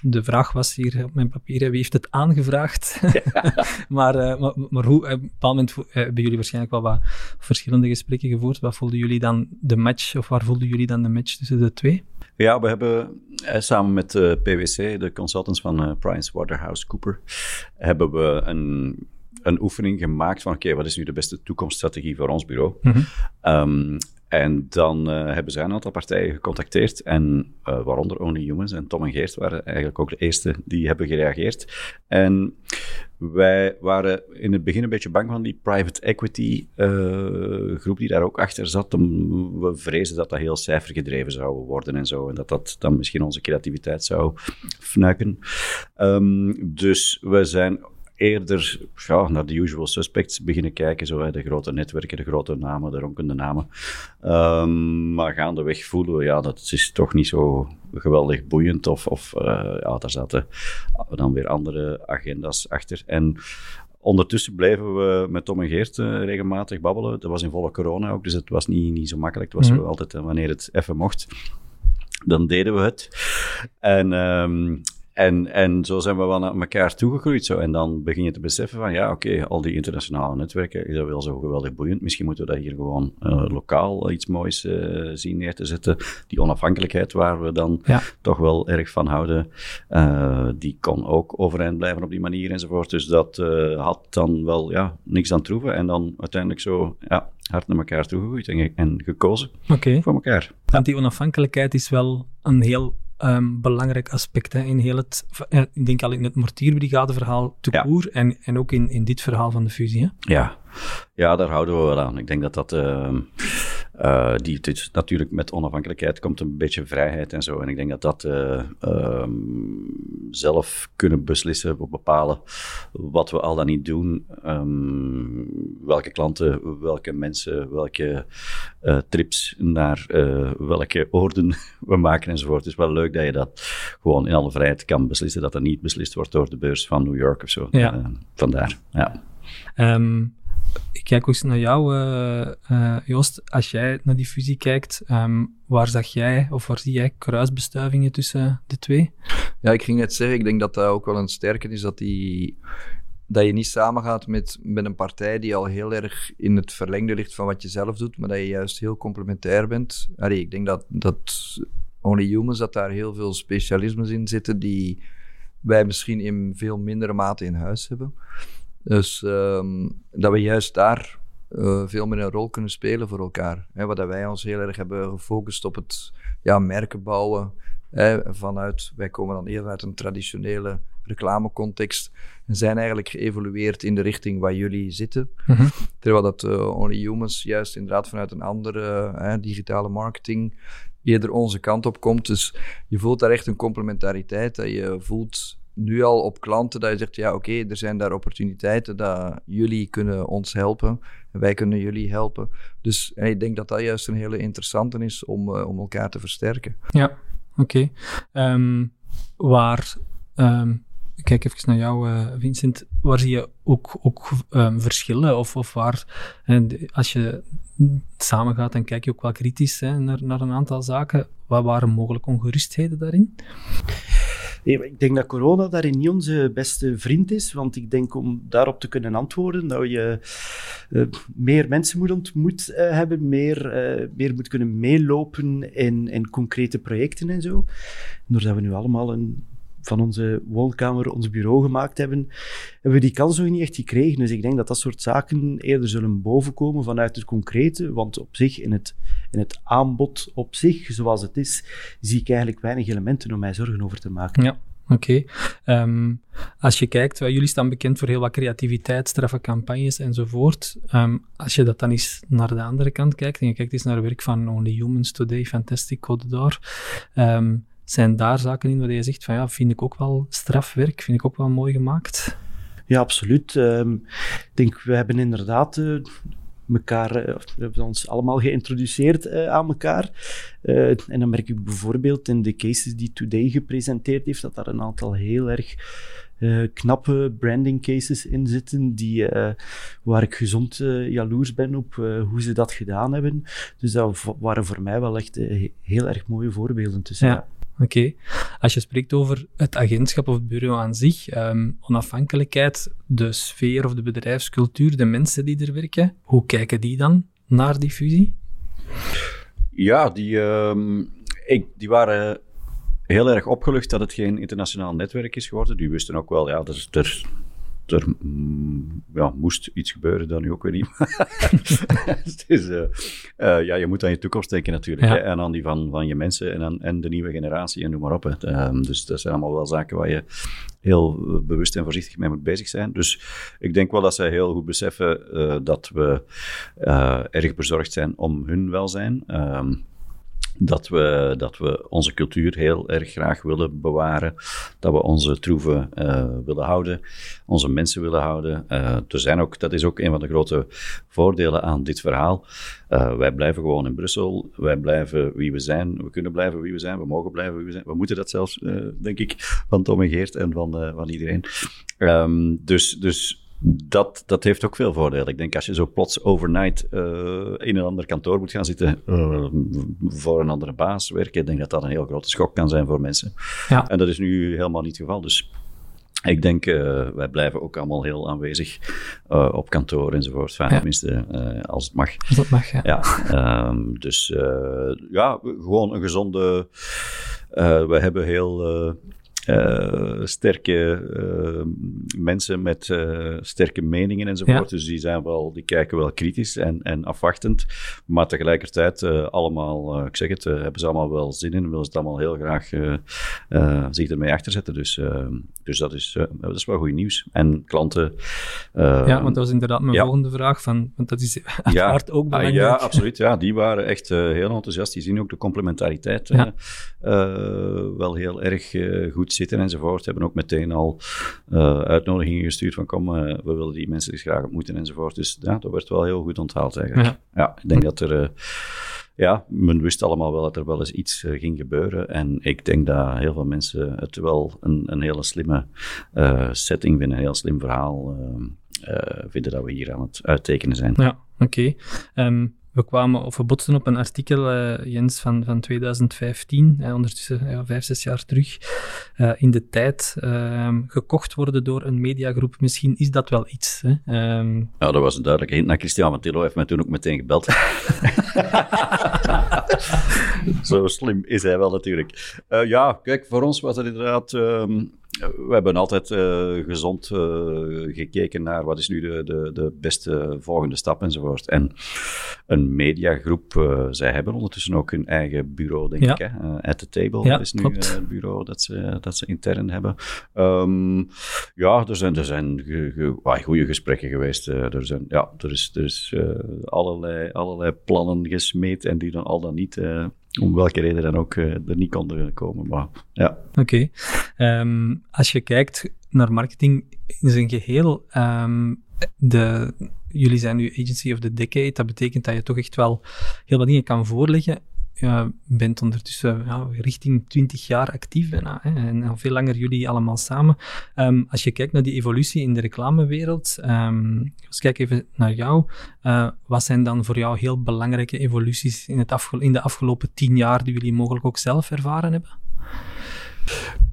de vraag was hier op mijn papier, wie heeft het aangevraagd? [laughs] maar, uh, maar, maar, hoe, op een bepaald moment uh, hebben jullie waarschijnlijk wel wat verschillende gesprekken gevoerd. Wat voelden jullie dan de match, of waar voelden jullie dan de match tussen de twee? Ja, we hebben eh, samen met PwC, de consultants van Price Waterhouse Cooper, hebben we een een oefening gemaakt van oké, wat is nu de beste toekomststrategie voor ons bureau? Mm -hmm. um, en dan uh, hebben zij een aantal partijen gecontacteerd, en, uh, waaronder Only Humans en Tom en Geert waren eigenlijk ook de eerste die hebben gereageerd. En wij waren in het begin een beetje bang van die private equity uh, groep die daar ook achter zat. We vrezen dat dat heel cijfergedreven zou worden en zo. En dat dat dan misschien onze creativiteit zou fnuiken. Um, dus we zijn eerder ja, naar de usual suspects beginnen kijken. Zo, hè, de grote netwerken, de grote namen, de ronkende namen. Um, maar gaandeweg voelen we, ja, dat is toch niet zo geweldig boeiend. Of, of uh, ja, daar zaten dan weer andere agenda's achter. En Ondertussen bleven we met Tom en Geert uh, regelmatig babbelen. Dat was in volle corona ook, dus het was niet, niet zo makkelijk. Het was mm -hmm. altijd uh, wanneer het even mocht, dan deden we het. En um, en, en zo zijn we wel naar elkaar toegegroeid. Zo. En dan begin je te beseffen van, ja, oké, okay, al die internationale netwerken, is dat wel zo geweldig boeiend. Misschien moeten we dat hier gewoon uh, lokaal iets moois uh, zien neer te zetten. Die onafhankelijkheid waar we dan ja. toch wel erg van houden, uh, die kon ook overeind blijven op die manier enzovoort. Dus dat had dan wel, ja, niks aan troeven. En dan uiteindelijk zo, ja, hard naar elkaar toegegroeid en, en gekozen okay. voor elkaar. Want die onafhankelijkheid is wel een heel um, belangrijk aspect hè, in heel het, ik denk al in het mortierbrigadeverhaal te ja. en, en ook in, in dit verhaal van de fusie. Hè? Ja. ja, daar houden we wel aan. Ik denk dat dat, uh, uh, die, dit, natuurlijk met onafhankelijkheid komt een beetje vrijheid en zo. En ik denk dat dat uh, zelf kunnen beslissen, bepalen wat we al dan niet doen. Um, welke klanten, welke mensen, welke uh, trips naar welke oorden [laughs] we maken enzovoort. Het is wel leuk dat je dat gewoon in alle vrijheid kan beslissen, dat dat niet beslist wordt door de beurs van New York of zo. Ja. Vandaar, ja. Um, ik kijk ook eens naar jou, uh, Joost. Als jij naar die fusie kijkt, um, waar zag jij of waar zie jij kruisbestuivingen tussen de twee? Ja, ik ging net zeggen, ik denk dat dat ook wel een sterke is, dat, die, dat je niet samengaat met, met een partij die al heel erg in het verlengde ligt van wat je zelf doet, maar dat je juist heel complementair bent. Allee, ik denk dat, dat Only Humans, dat daar heel veel specialismes in zitten die wij misschien in veel mindere mate in huis hebben. Dus um, dat we juist daar veel meer een rol kunnen spelen voor elkaar. Hè, waar wij ons heel erg hebben gefocust op het ja, merken bouwen. Hè, vanuit, wij komen dan eerder uit een traditionele reclamecontext en zijn eigenlijk geëvolueerd in de richting waar jullie zitten. Mhm. Terwijl dat uh, Only Humans juist inderdaad vanuit een andere digitale marketing eerder onze kant op komt. Dus je voelt daar echt een complementariteit. Dat je voelt nu al op klanten dat je zegt, ja oké, er zijn daar opportuniteiten dat jullie kunnen ons helpen en wij kunnen jullie helpen. Dus en ik denk dat dat juist een hele interessante is om, uh, om elkaar te versterken. Ja, oké. Ehm, waar ik kijk even naar jou, uh, Vincent. Waar zie je ook, ook um, verschillen? Of, of waar, als je samen gaat, dan kijk je ook wel kritisch hè, naar, naar een aantal zaken. Wat waren mogelijk ongerustheden daarin? ik denk dat corona daarin niet onze beste vriend is, want ik denk om daarop te kunnen antwoorden dat je uh, meer mensen moet ontmoet uh, hebben, meer, meer moet kunnen meelopen in, in concrete projecten en zo. Doordat we nu allemaal een van onze woonkamer ons bureau gemaakt hebben, hebben we die kans nog niet echt gekregen. Dus ik denk dat dat soort zaken eerder zullen bovenkomen vanuit het concrete, want op zich, in het, in het aanbod op zich, zoals het is, zie ik eigenlijk weinig elementen om mij zorgen over te maken. Ja. Oké. Ehm, als je kijkt, jullie staan bekend voor heel wat creativiteit, straffe campagnes enzovoort. Um, als je dat dan eens naar de andere kant kijkt en je kijkt eens naar het werk van Only Humans Today, Fantastic Code zijn daar zaken in waar je zegt van ja, vind ik ook wel strafwerk, vind ik ook wel mooi gemaakt? Ja, absoluut. Ehm, ik denk, we hebben inderdaad uh, elkaar, uh, we hebben ons allemaal geïntroduceerd uh, aan elkaar. en dan merk ik bijvoorbeeld in de cases die Today gepresenteerd heeft, dat daar een aantal heel erg knappe branding cases in zitten, die, waar ik gezond jaloers ben op hoe ze dat gedaan hebben. Dus dat waren voor mij wel echt heel erg mooie voorbeelden tussen. Ja. Oké. Als je spreekt over het agentschap of het bureau aan zich, ehm, onafhankelijkheid, de sfeer of de bedrijfscultuur, de mensen die er werken, hoe kijken die dan naar die fusie? Ja, die, ehm, ik, die waren heel erg opgelucht dat het geen internationaal netwerk is geworden. Die wisten ook wel, ja, er, er, er mm, ja, moest iets gebeuren, dan nu ook weer niet. [laughs] dus, uh, uh, ja, je moet aan je toekomst denken natuurlijk. Hè? En aan die van, van je mensen en, aan, en de nieuwe generatie en noem maar op. Hè? Um, dus dat zijn allemaal wel zaken waar je heel bewust en voorzichtig mee moet bezig zijn. Dus ik denk wel dat zij heel goed beseffen uh, dat we erg bezorgd zijn om hun welzijn. Um, dat we, dat we onze cultuur heel erg graag willen bewaren. Dat we onze troeven uh, willen houden, onze mensen willen houden. Uh, zijn ook, dat is ook een van de grote voordelen aan dit verhaal. Uh, wij blijven gewoon in Brussel. Wij blijven wie we zijn. We kunnen blijven wie we zijn. We mogen blijven wie we zijn. We moeten dat zelfs, denk ik, van Tom en Geert en van, van iedereen. Um, dus, dus dat, dat heeft ook veel voordelen. Ik denk als je zo plots overnight uh, in een ander kantoor moet gaan zitten uh, voor een andere baas werken, ik denk dat dat een heel grote schok kan zijn voor mensen. Ja. En dat is nu helemaal niet het geval. Dus ik denk, uh, wij blijven ook allemaal heel aanwezig op kantoor enzovoort. Fijn, ja. tenminste, als het mag. Als het mag, ja. ja um, dus ja, gewoon een gezonde... we hebben heel sterke uh, mensen met uh, sterke meningen enzovoort. Ja. Dus die, zijn wel, die kijken wel kritisch en, en afwachtend. Maar tegelijkertijd allemaal, ik zeg het, hebben ze allemaal wel zin in. Willen ze het allemaal heel graag zich ermee achterzetten. Dus, dus dat, is, dat is wel goed nieuws. En klanten... ja, want dat was inderdaad mijn ja. volgende vraag. Van, want dat is [laughs] uiteraard ja. ook belangrijk. Ah, ja, absoluut. Ja, die waren echt heel enthousiast. Die zien ook de complementariteit wel heel erg goed zitten enzovoort. Hebben ook meteen al uh, uitnodigingen gestuurd van kom, uh, we willen die mensen dus graag ontmoeten enzovoort. Dus ja, dat werd wel heel goed onthaald eigenlijk. Ja, ja ik denk dat er... Uh, ja, men wist allemaal wel dat er wel eens iets uh, ging gebeuren. En ik denk dat heel veel mensen het wel een, een hele slimme uh, setting vinden, een heel slim verhaal uh, vinden dat we hier aan het uittekenen zijn. Ja, oké. Okay. Um, ehm, we kwamen of we botsten op een artikel, uh, Jens, van, van 2015, uh, ondertussen ja, vijf, zes jaar terug, uh, in de tijd ehm, gekocht worden door een mediagroep. Misschien is dat wel iets. Hè? Um... Ja, dat was een duidelijke hint naar Christian Matillo, heeft mij toen ook meteen gebeld. [laughs] Zo slim is hij wel natuurlijk. ja, kijk, voor ons was het inderdaad... Um, we hebben altijd uh, gezond uh, gekeken naar wat is nu de, de, de beste volgende stap enzovoort. En een mediagroep, uh, zij hebben ondertussen ook hun eigen bureau, denk ik. Hè? At the Table ja, is nu het bureau dat ze, dat ze intern hebben. Um, ja, er zijn, er zijn goede gesprekken geweest. er, zijn, ja, er is, er is allerlei, allerlei plannen gesmeed en die dan al dan niet om welke reden dan ook uh, er niet konden komen. Maar, ja. Oké. Ehm, als je kijkt naar marketing in zijn geheel, um, de, jullie zijn nu Agency of the Decade, dat betekent dat je toch echt wel heel wat dingen kan voorleggen je bent ondertussen richting 20 jaar actief bijna. Hè, en al veel langer jullie allemaal samen. Um, als je kijkt naar die evolutie in de reclamewereld, um, kijk even naar jou. Uh, wat zijn dan voor jou heel belangrijke evoluties in, het in de afgelopen 10 jaar die jullie mogelijk ook zelf ervaren hebben?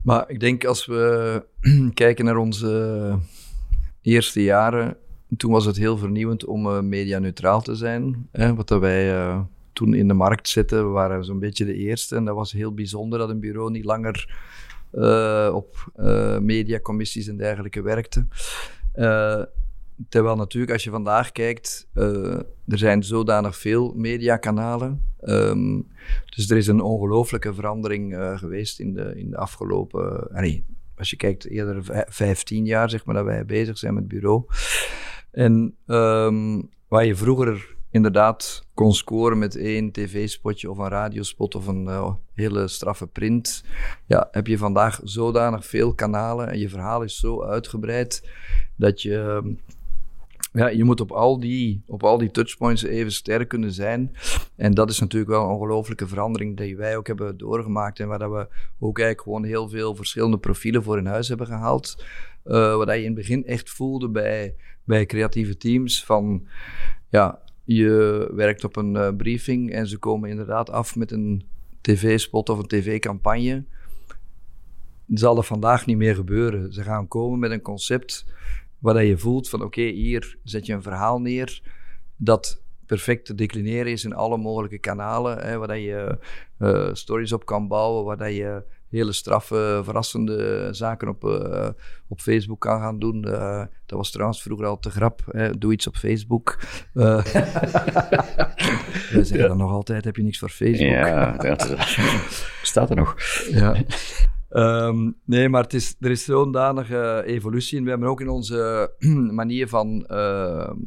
Maar ik denk als we [clears throat] kijken naar onze eerste jaren, toen was het heel vernieuwend om uh, media-neutraal te zijn. Hè, wat dat wij uh, toen in de markt zitten. We waren zo'n beetje de eerste en dat was heel bijzonder dat een bureau niet langer uh, op uh, mediacommissies en dergelijke werkte. Uh, terwijl natuurlijk, als je vandaag kijkt, er zijn zodanig veel mediakanalen. Um, dus er is een ongelooflijke verandering geweest in de, in de afgelopen... Nee, als je kijkt, eerder 15 jaar zeg maar, dat wij bezig zijn met het bureau. En um, waar je vroeger inderdaad kon scoren met één tv-spotje of een radiospot of een uh, hele straffe print, ja, heb je vandaag zodanig veel kanalen en je verhaal is zo uitgebreid dat je, ja, je moet op al, die, op al die touchpoints even sterk kunnen zijn. En dat is natuurlijk wel een ongelooflijke verandering die wij ook hebben doorgemaakt en waar dat we ook eigenlijk gewoon heel veel verschillende profielen voor in huis hebben gehaald. Uh, wat je in het begin echt voelde bij, bij creatieve teams van ja, je werkt op een uh, briefing en ze komen inderdaad af met een tv-spot of een tv-campagne. Zal dat vandaag niet meer gebeuren. Ze gaan komen met een concept waar je voelt van oké, hier zet je een verhaal neer dat perfect te declineren is in alle mogelijke kanalen, hè, waar je uh, stories op kan bouwen, waar je hele straffe, verrassende zaken op, uh, op Facebook kan gaan doen. Uh, dat was trouwens vroeger al te grap. Hè? Doe iets op Facebook. [laughs] Uh, wij zeggen dan nog altijd, heb je niks voor Facebook? Ja, dat [laughs] staat er nog. Ja. Um, nee, maar het is, er is zo'n danige evolutie. En we hebben ook in onze [clears throat] manier van... Ehm,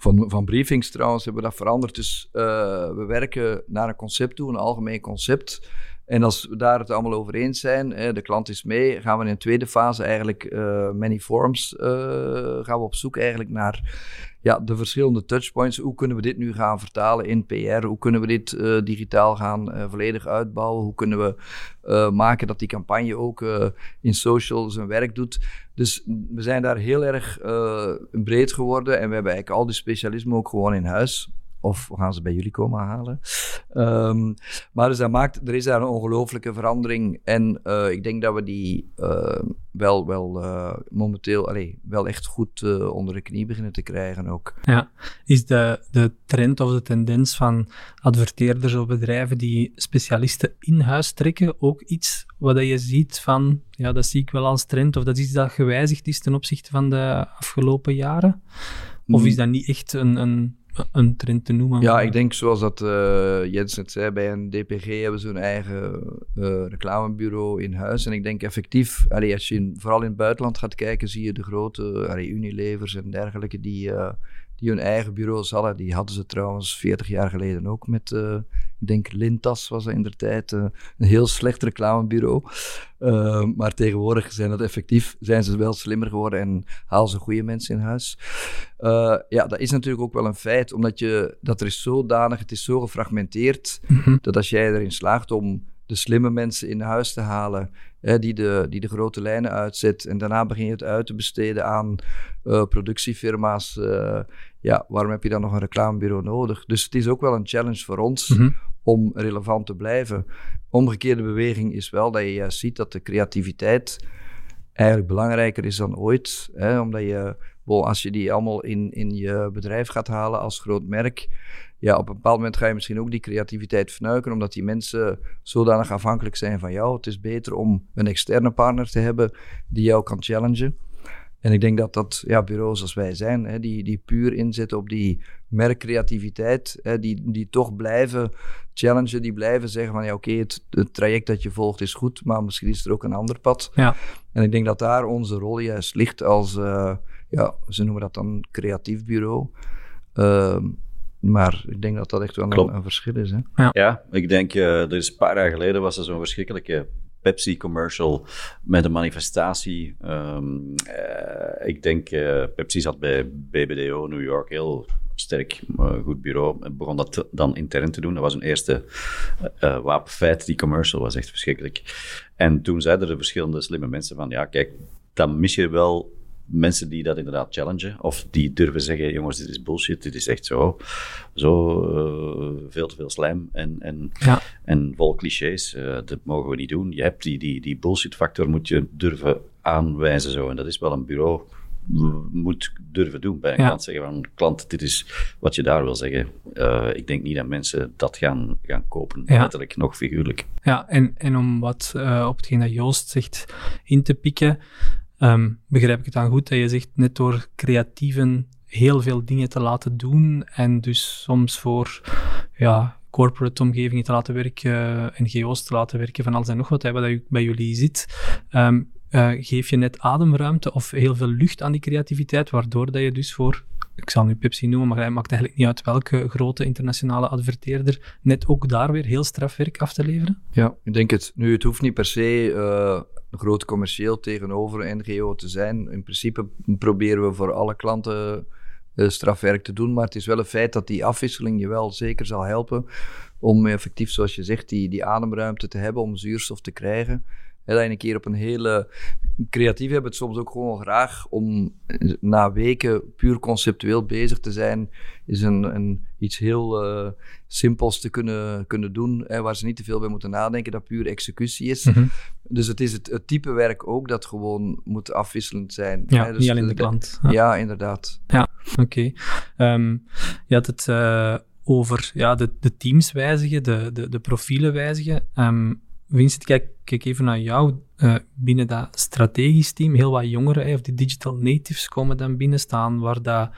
van, van briefings trouwens hebben we dat veranderd. Dus we werken naar een concept toe, een algemeen concept. En als we daar het allemaal over eens zijn, de klant is mee, gaan we in een tweede fase eigenlijk uh, many forms uh, gaan we op zoek eigenlijk naar ja, de verschillende touchpoints. Hoe kunnen we dit nu gaan vertalen in PR? Hoe kunnen we dit uh, digitaal gaan volledig uitbouwen? Hoe kunnen we maken dat die campagne ook in social zijn werk doet? Dus we zijn daar heel erg breed geworden en we hebben eigenlijk al die specialismen ook gewoon in huis. Of we gaan ze bij jullie komen halen. Um, maar dus dat maakt, er is daar een ongelooflijke verandering. En uh, ik denk dat we die uh, wel, wel uh, momenteel allee, wel echt goed onder de knie beginnen te krijgen ook. Ja, is de, de trend of de tendens van adverteerders of bedrijven die specialisten in huis trekken ook iets wat je ziet van, ja, dat zie ik wel als trend, of dat is iets dat gewijzigd is ten opzichte van de afgelopen jaren? Of is dat niet echt een, een een trend te noemen. Ja, ik denk zoals dat uh, Jens net zei, bij een DPG hebben ze hun eigen uh, reclamebureau in huis. En ik denk effectief, als je vooral in het buitenland gaat kijken, zie je de grote allee, Unilevers en dergelijke die, uh, die hun eigen bureaus hadden. Die hadden ze trouwens 40 jaar geleden ook met, ik denk Lintas was dat in der tijd, uh, een heel slecht reclamebureau. Uh, maar tegenwoordig zijn dat effectief, zijn ze wel slimmer geworden en halen ze goede mensen in huis. ja, dat is natuurlijk ook wel een feit, omdat je, dat er is zodanig, het is zo gefragmenteerd, mm -hmm. dat als jij erin slaagt om de slimme mensen in huis te halen, hè, die, de, die de grote lijnen uitzet. En daarna begin je het uit te besteden aan uh, productiefirma's. Uh, ja, waarom heb je dan nog een reclamebureau nodig? Dus het is ook wel een challenge voor ons mm -hmm. om relevant te blijven. Omgekeerde beweging is wel dat je juist ziet dat de creativiteit eigenlijk belangrijker is dan ooit. Hè, omdat je, als je die allemaal in, in je bedrijf gaat halen als groot merk, ja, op een bepaald moment ga je misschien ook die creativiteit fnuiken, omdat die mensen zodanig afhankelijk zijn van jou. Het is beter om een externe partner te hebben die jou kan challengen. En ik denk dat dat ja, bureaus als wij zijn, hè, die, die puur inzetten op die merkcreativiteit, hè, die, die toch blijven challengen, die blijven zeggen van ja oké, het, het, traject dat je volgt is goed, maar misschien is er ook een ander pad. Ja. En ik denk dat daar onze rol juist ligt als, uh, ja, ze noemen dat dan creatief bureau. Uh, maar ik denk dat dat echt wel een, een, verschil is. Hè? Ja. ja, ik denk, uh, er is een paar jaar geleden was er zo'n verschrikkelijke Pepsi-commercial met een manifestatie. Um, uh, ik denk, uh, Pepsi zat bij BBDO New York, heel sterk, uh, goed bureau. Begon dat dan intern te doen. Dat was een eerste wapenfeit. Die commercial was echt verschrikkelijk. En toen zeiden er verschillende slimme mensen van, ja, kijk, dan mis je wel mensen die dat inderdaad challengen. Of die durven zeggen, jongens, dit is bullshit, dit is echt zo, zo uh, veel te veel slijm en, en, ja. en vol clichés. Uh, dat mogen we niet doen. Je hebt die, die, die bullshit factor moet je durven aanwijzen zo. En dat is wel een bureau moet durven doen bij een ja. klant. Zeggen van, klant, dit is wat je daar wil zeggen. Uh, ik denk niet dat mensen dat gaan, gaan kopen, ja. letterlijk, nog figuurlijk. Ja, en, en om wat uh, op hetgeen dat Joost zegt in te pikken, um, begrijp ik het dan goed dat je zegt, net door creatieven heel veel dingen te laten doen en dus soms voor ja, corporate omgevingen te laten werken, NGO's te laten werken, van alles en nog wat, hè, wat bij jullie zit, um, uh, geef je net ademruimte of heel veel lucht aan die creativiteit, waardoor dat je dus voor, ik zal nu Pepsi noemen, maar hij maakt eigenlijk niet uit welke grote internationale adverteerder, net ook daar weer heel straf werk af te leveren? Ja, ik denk het. Nu, het hoeft niet per se uh, groot commercieel tegenover een NGO te zijn. In principe proberen we voor alle klanten uh, strafwerk te doen, maar het is wel een feit dat die afwisseling je wel zeker zal helpen om effectief, zoals je zegt, die, die ademruimte te hebben om zuurstof te krijgen. He, dat je een keer op een hele... Creatief hebben het soms ook gewoon graag om na weken puur conceptueel bezig te zijn. Is een, een iets heel uh, simpels te kunnen, kunnen doen, hè, waar ze niet te veel bij moeten nadenken, dat puur executie is. Mm -hmm. Dus het is het, het, type werk ook dat gewoon moet afwisselend zijn. Ja, hè, dus niet alleen de klant. Ja, ja inderdaad. Ja, oké. Okay. Um, je had het uh, over ja, de, de teams wijzigen, de, de, de profielen wijzigen. Um, Vincent, kijk, kijk even naar jou. Uh, binnen dat strategisch team, heel wat jongeren, of die digital natives komen dan binnenstaan, waar dat,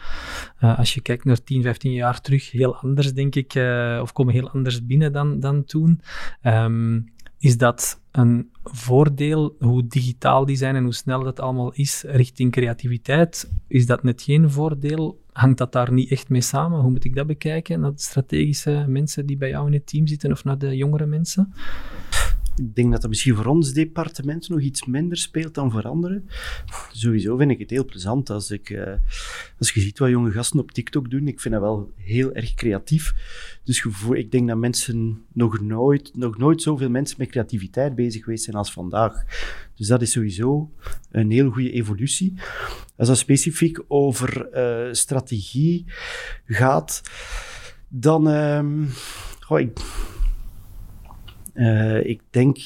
uh, als je kijkt naar 10, 15 jaar terug, heel anders, denk ik, uh, of komen heel anders binnen dan, dan toen. Um, is dat een voordeel, hoe digitaal die zijn en hoe snel dat allemaal is, richting creativiteit? Is dat net geen voordeel? Hangt dat daar niet echt mee samen? Hoe moet ik dat bekijken? Naar de strategische mensen die bij jou in het team zitten of naar de jongere mensen? Ik denk dat dat misschien voor ons departement nog iets minder speelt dan voor anderen. Sowieso vind ik het heel plezant als, ik, uh, als je ziet wat jonge gasten op TikTok doen. Ik vind dat wel heel erg creatief. Dus ik denk dat mensen nog nooit, nog nooit zoveel mensen met creativiteit bezig geweest zijn als vandaag. Dus dat is sowieso een heel goede evolutie. Als dat specifiek over uh, strategie gaat, dan. Ik, uh, ik denk,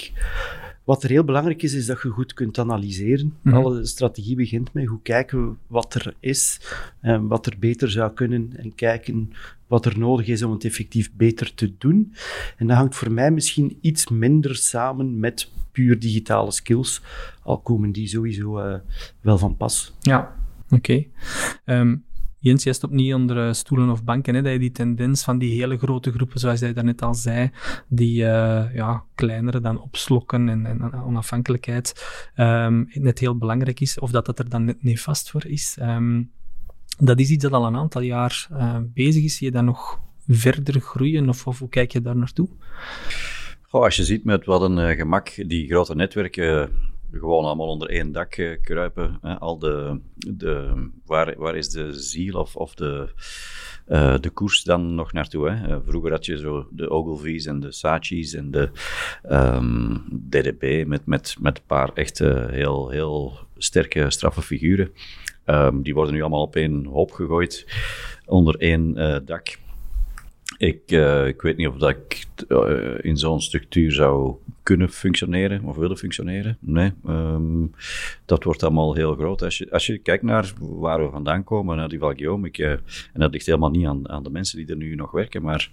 wat er heel belangrijk is, is dat je goed kunt analyseren. Mhm. Alle strategie begint met hoe kijken we wat er is en wat er beter zou kunnen en kijken wat er nodig is om het effectief beter te doen. En dat hangt voor mij misschien iets minder samen met puur digitale skills, al komen die sowieso uh, wel van pas. Ja, oké. Okay. Um, Jens, stopt niet onder stoelen of banken, hè, dat je die tendens van die hele grote groepen, zoals jij daarnet al zei, die uh, ja, kleinere dan opslokken en, en onafhankelijkheid, um, net heel belangrijk is, of dat dat er dan net nefast voor is. Um, dat is iets dat al een aantal jaar uh, bezig is. Zie je dat nog verder groeien, of, of hoe kijk je daar naartoe? Goh, als je ziet met wat een gemak die grote netwerken gewoon allemaal onder één dak uh, kruipen. Hè. Al de, de, waar, waar is de ziel of, of de, uh, de koers dan nog naartoe? Hè? Uh, vroeger had je zo de Ogilvy's en de Saatchi's en de um, DDB met, met, met een paar echt heel, heel sterke, straffe figuren. Um, die worden nu allemaal op één hoop gegooid, onder één dak. Ik, uh, ik weet niet of dat ik uh, in zo'n structuur zou kunnen functioneren of willen functioneren. Nee, um, dat wordt allemaal heel groot. Als je, als je kijkt naar waar we vandaan komen, naar die Valguillaume, uh, en dat ligt helemaal niet aan, aan de mensen die er nu nog werken, maar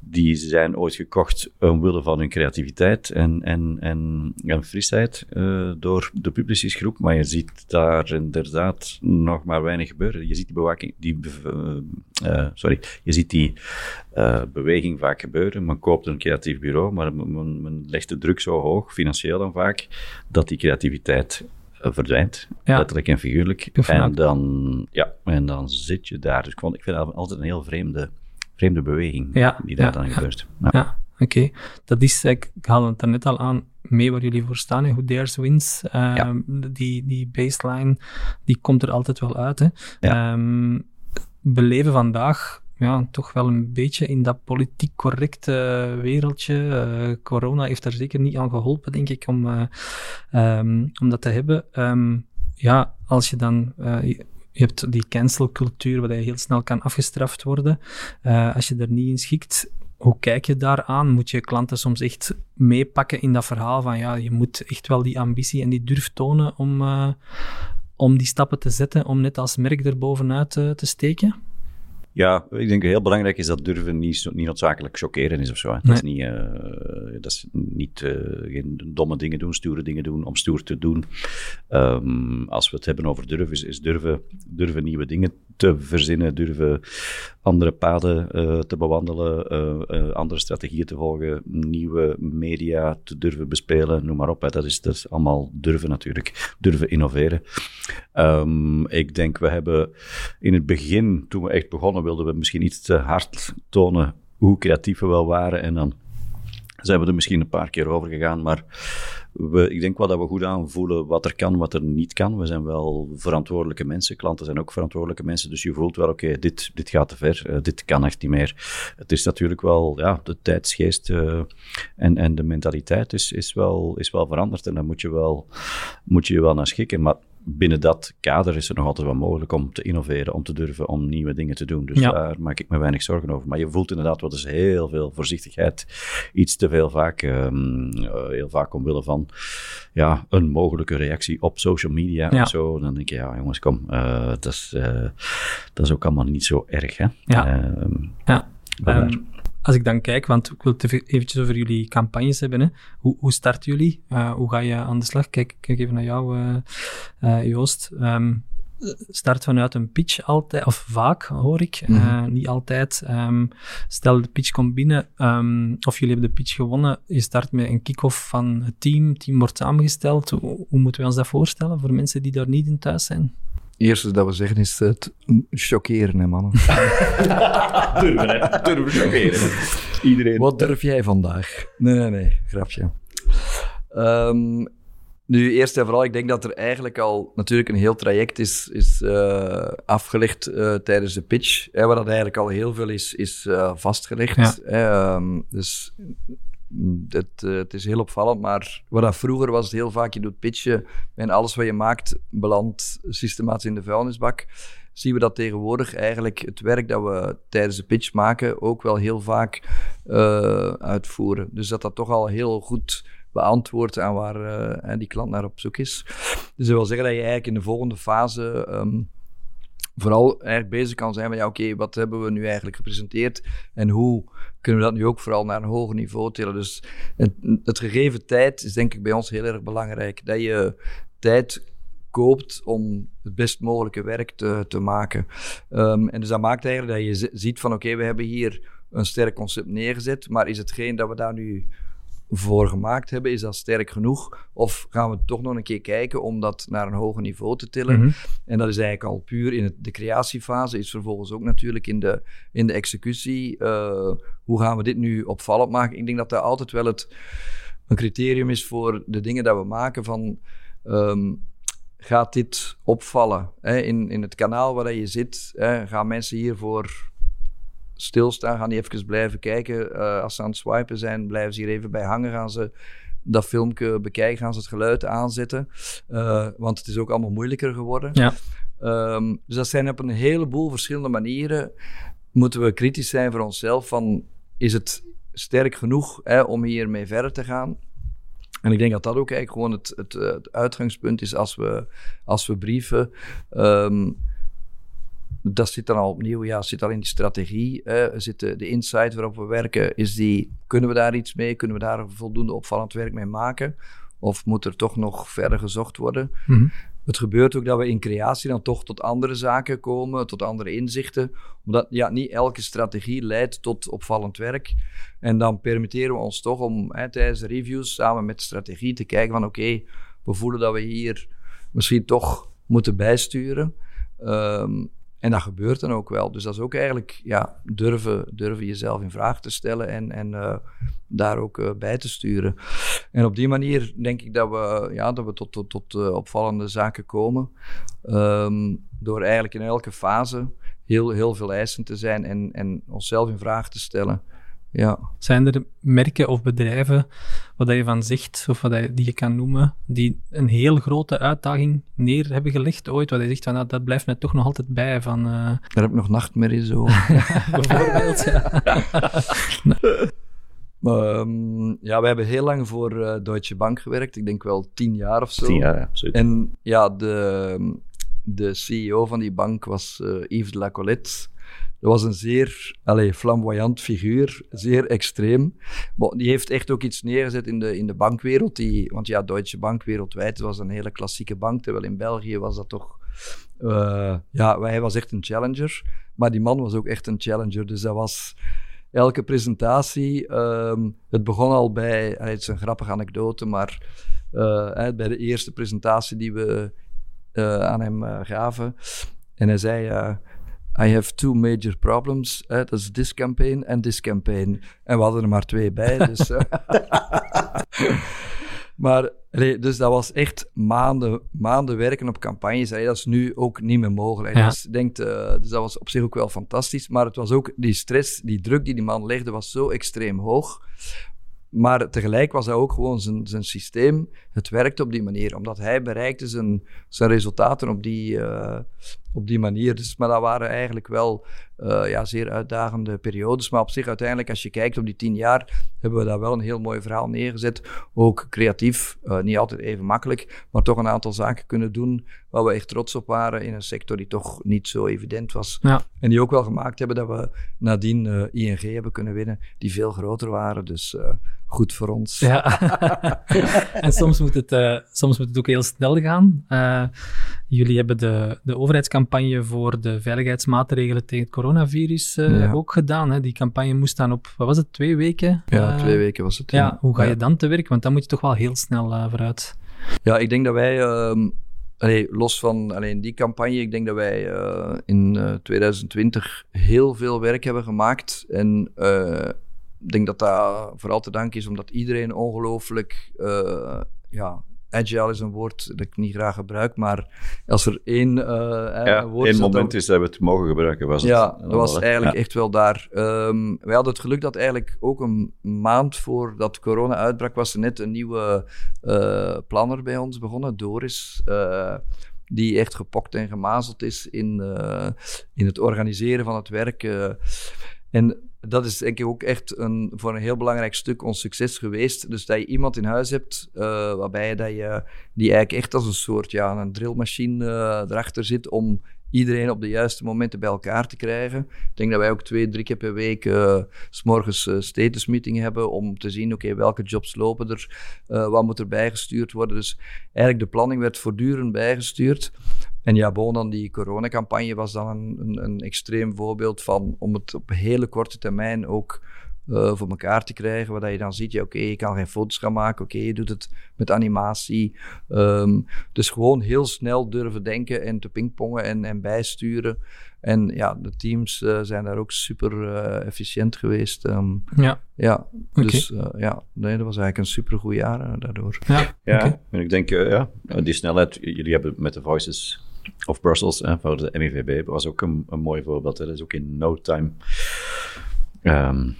die zijn ooit gekocht omwille van hun creativiteit en, en, en, en frisheid uh, door de Publicis-groep. Maar je ziet daar inderdaad nog maar weinig gebeuren. Je ziet die bewaking, die, uh, sorry, je ziet die uh, beweging vaak gebeuren. Men koopt een creatief bureau, maar men, men legt de druk zo hoog, financieel dan vaak, dat die creativiteit verdwijnt, ja. letterlijk en figuurlijk. En dan, ja, en dan zit je daar. Dus ik, vond, ik vind dat altijd een heel vreemde vreemde beweging ja, die daar ja, dan gebeurt. Ja, ja oké. Dat is, ik, ik haalde het net al aan, mee waar jullie voor staan, Who Dares Wins. Um, die, die baseline, die komt er altijd wel uit. Hè. Um, beleven vandaag ja, toch wel een beetje in dat politiek correcte wereldje. Uh, corona heeft daar zeker niet aan geholpen, denk ik, om, uh, um, om dat te hebben. Um, ja, als je dan uh, je hebt die cancelcultuur, waar je heel snel kan afgestraft worden. Uh, als je er niet in schikt, hoe kijk je daaraan? Moet je klanten soms echt meepakken in dat verhaal van ja, je moet echt wel die ambitie en die durf tonen om, uh, om die stappen te zetten, om net als merk er bovenuit uh, te steken? Ja, ik denk heel belangrijk is dat durven niet, niet noodzakelijk chockeren is of zo. Hè. Dat is niet, uh, dat is niet uh, geen domme dingen doen, stoere dingen doen om stoer te doen. Um, als we het hebben over durven, is, is durven, durven nieuwe dingen te verzinnen, durven andere paden uh, te bewandelen, andere strategieën te volgen, nieuwe media te durven bespelen, noem maar op. Dat, is, dat is allemaal durven natuurlijk, durven innoveren. Um, ik denk, we hebben in het begin, toen we echt begonnen, wilden we misschien iets te hard tonen hoe creatief we wel waren. En dan zijn we er misschien een paar keer over gegaan. Maar we, ik denk wel dat we goed aanvoelen wat er kan, wat er niet kan. We zijn wel verantwoordelijke mensen. Klanten zijn ook verantwoordelijke mensen. Dus je voelt wel, oké, dit, dit gaat te ver. Uh, dit kan echt niet meer. Het is natuurlijk wel, ja, de tijdsgeest uh, en, en de mentaliteit is, is, wel, is wel veranderd. En daar moet je wel, moet je je wel naar schikken. Maar binnen dat kader is het nog altijd wel mogelijk om te innoveren, om te durven, om nieuwe dingen te doen. Dus daar maak ik me weinig zorgen over. Maar je voelt inderdaad wat is heel veel voorzichtigheid. Iets te veel vaak, um, heel vaak omwille van ja, een mogelijke reactie op social media ja. of zo. Dan denk je, ja jongens, kom, uh, dat, is, uh, dat is ook allemaal niet zo erg. Hè? Ja. Um, ja. Um, als ik dan kijk, want ik wil het eventjes over jullie campagnes hebben. Hè. Hoe, hoe starten jullie? Uh, hoe ga je aan de slag? Kijk, kijk even naar jou, uh, uh, Joost. Um, start vanuit een pitch altijd, of vaak hoor ik, mm -hmm. niet altijd. Um, stel de pitch komt binnen, um, of jullie hebben de pitch gewonnen, je start met een kick-off van het team, het team wordt samengesteld. Hoe, hoe moeten we ons dat voorstellen voor mensen die daar niet in thuis zijn? Eerste dat we zeggen is het chockeren, hè, mannen. [laughs] durven, hè? Durven chockeren. Iedereen. Wat durf jij vandaag? Nee, nee, nee, grapje. Um, nu, eerst en vooral, ik denk dat er eigenlijk al natuurlijk een heel traject is, is uh, afgelegd uh, tijdens de pitch. Hè, waar dat eigenlijk al heel veel is, is uh, vastgelegd. Ja. Um, dus het, uh, het, is heel opvallend, maar wat dat vroeger was heel vaak, je doet pitchen en alles wat je maakt belandt systematisch in de vuilnisbak. Zien we dat tegenwoordig eigenlijk het werk dat we tijdens de pitch maken ook wel heel vaak uh, uitvoeren. Dus dat dat toch al heel goed beantwoordt aan waar uh, die klant naar op zoek is. Dus dat wil zeggen dat je eigenlijk in de volgende fase um, vooral eigenlijk bezig kan zijn met, ja, oké, wat hebben we nu eigenlijk gepresenteerd en hoe kunnen we dat nu ook vooral naar een hoger niveau tillen. Dus het, het gegeven tijd is denk ik bij ons heel erg belangrijk. Dat je tijd koopt om het best mogelijke werk te, te maken. Um, en dus dat maakt eigenlijk dat je ziet van, oké, we hebben hier een sterk concept neergezet, maar is hetgeen dat we daar nu voor gemaakt hebben, is dat sterk genoeg? Of gaan we toch nog een keer kijken om dat naar een hoger niveau te tillen? Mm -hmm. En dat is eigenlijk al puur in het, de creatiefase, is vervolgens ook natuurlijk in de, in de executie. Uh, hoe gaan we dit nu opvallend maken? Ik denk dat dat altijd wel het, een criterium is voor de dingen dat we maken van... Um, gaat dit opvallen hè? In, in het kanaal waar je zit? Hè? Gaan mensen hiervoor stilstaan, gaan die even blijven kijken. Uh, als ze aan het swipen zijn, blijven ze hier even bij hangen. Gaan ze dat filmpje bekijken, gaan ze het geluid aanzetten. Uh, want het is ook allemaal moeilijker geworden. Ja. Um, dus dat zijn op een heleboel verschillende manieren moeten we kritisch zijn voor onszelf van, is het sterk genoeg hè, om hiermee verder te gaan? En ik denk dat dat ook eigenlijk gewoon het, het, het uitgangspunt is als we, als we brieven. Ehm, dat zit dan al opnieuw, ja, zit al in die strategie. Hè, zit de, de insight waarop we werken, is die, kunnen we daar iets mee? Kunnen we daar voldoende opvallend werk mee maken? Of moet er toch nog verder gezocht worden? Mhm. Het gebeurt ook dat we in creatie dan toch tot andere zaken komen, tot andere inzichten. Omdat ja, niet elke strategie leidt tot opvallend werk. En dan permitteren we ons toch om hè, tijdens de reviews samen met strategie te kijken van oké, we voelen dat we hier misschien toch moeten bijsturen. Ehm, en dat gebeurt dan ook wel. Dus dat is ook eigenlijk ja, durven, durven jezelf in vraag te stellen en, en uh, daar ook uh, bij te sturen. En op die manier denk ik dat we, ja, dat we tot, tot, tot uh, opvallende zaken komen. Um, door eigenlijk in elke fase heel, heel veel eisen te zijn en, en onszelf in vraag te stellen. Ja. Zijn er merken of bedrijven wat je van zegt, of wat je, die je kan noemen, die een heel grote uitdaging neer hebben gelegd ooit, wat je zegt van nou, dat blijft mij toch nog altijd bij van... Uh... Daar heb ik nog nachtmerries over. [laughs] Bijvoorbeeld, ja. [laughs] Um, ja, we hebben heel lang voor uh, Deutsche Bank gewerkt. Ik denk wel tien jaar of zo. Tien jaar, ja, absoluut. En ja, de, de CEO van die bank was uh, Yves de la Colette. Dat was een zeer allez, flamboyant figuur, zeer extreem. Maar die heeft echt ook iets neergezet in de, in de bankwereld. Die, want ja, Deutsche Bank wereldwijd was een hele klassieke bank, terwijl in België was dat toch... Uh, ja, hij was echt een challenger. Maar die man was ook echt een challenger. Dus dat was elke presentatie. Um, het begon al bij, het is een grappige anekdote, maar uh, bij de eerste presentatie die we uh, aan hem gaven. En hij zei: I have two major problems. Dat is this campaign en this campaign. En we hadden er maar twee bij. Dus, [laughs] maar dus dat was echt maanden, maanden werken op campagnes. Dat is nu ook niet meer mogelijk. Ja. Dus, denkt, uh, dus dat was op zich ook wel fantastisch. Maar het was ook die stress, die druk die die man legde, was zo extreem hoog. Maar tegelijk was dat ook gewoon zijn, zijn systeem. Het werkte op die manier, omdat hij bereikte zijn, zijn resultaten op die, uh, op die manier. Dus, maar dat waren eigenlijk wel uh, ja, zeer uitdagende periodes. Maar op zich, uiteindelijk, als je kijkt op die tien jaar, hebben we daar wel een heel mooi verhaal neergezet. Ook creatief, uh, niet altijd even makkelijk, maar toch een aantal zaken kunnen doen waar we echt trots op waren in een sector die toch niet zo evident was. Ja. En die ook wel gemaakt hebben dat we nadien uh, ING hebben kunnen winnen, die veel groter waren. Dus goed voor ons. Ja. [laughs] en soms moet, het, uh, soms moet het ook heel snel gaan. Uh, jullie hebben de, de overheidscampagne voor de veiligheidsmaatregelen tegen het coronavirus uh, ja. ook gedaan. Hè? Die campagne moest dan op, wat was het, twee weken? Ja, twee weken was het. Ja, ja. hoe ga je dan te werk? Want dan moet je toch wel heel snel vooruit. Ja, ik denk dat wij... Allee, los van alleen die campagne, ik denk dat wij uh, in uh, 2020 heel veel werk hebben gemaakt. En uh, ik denk dat dat vooral te danken is omdat iedereen ongelooflijk, uh, ja, agile is een woord dat ik niet graag gebruik, maar als er één uh, ja, woord één moment is dat we het mogen gebruiken, was het. Ja, dat was eigenlijk ja. echt wel daar. Um, wij hadden het geluk dat eigenlijk ook een maand voordat corona uitbrak, was er net een nieuwe uh, planner bij ons begonnen, Doris. Uh, die echt gepokt en gemazeld is in, in het organiseren van het werk. en dat is denk ik ook echt een, voor een heel belangrijk stuk ons succes geweest. Dus dat je iemand in huis hebt uh, waarbij dat je, die eigenlijk echt als een soort ja, een drillmachine uh, erachter zit om iedereen op de juiste momenten bij elkaar te krijgen. Ik denk dat wij ook twee, drie keer per week uh, s morgens uh, status meeting hebben om te zien, oké, welke jobs lopen er, wat moet er bijgestuurd worden. Dus eigenlijk de planning werd voortdurend bijgestuurd. En ja, bon, dan die coronacampagne was dan een, een, een, extreem voorbeeld van om het op hele korte termijn ook uh, voor elkaar te krijgen. Waar je dan ziet, ja, oké, okay, je kan geen foto's gaan maken. Oké, okay, je doet het met animatie. Um, dus gewoon heel snel durven denken en te pingpongen en, en bijsturen. En ja, de teams uh, zijn daar ook super uh, efficiënt geweest. Um, ja. Ja, dus okay. ja, nee, dat was eigenlijk een super goed jaar daardoor. Ja, ja okay. en ik denk, ja, die snelheid, jullie hebben met de Voices of Brussels hè, voor de MIVB was ook een, een mooi voorbeeld. Hè. Dat is ook in no time um,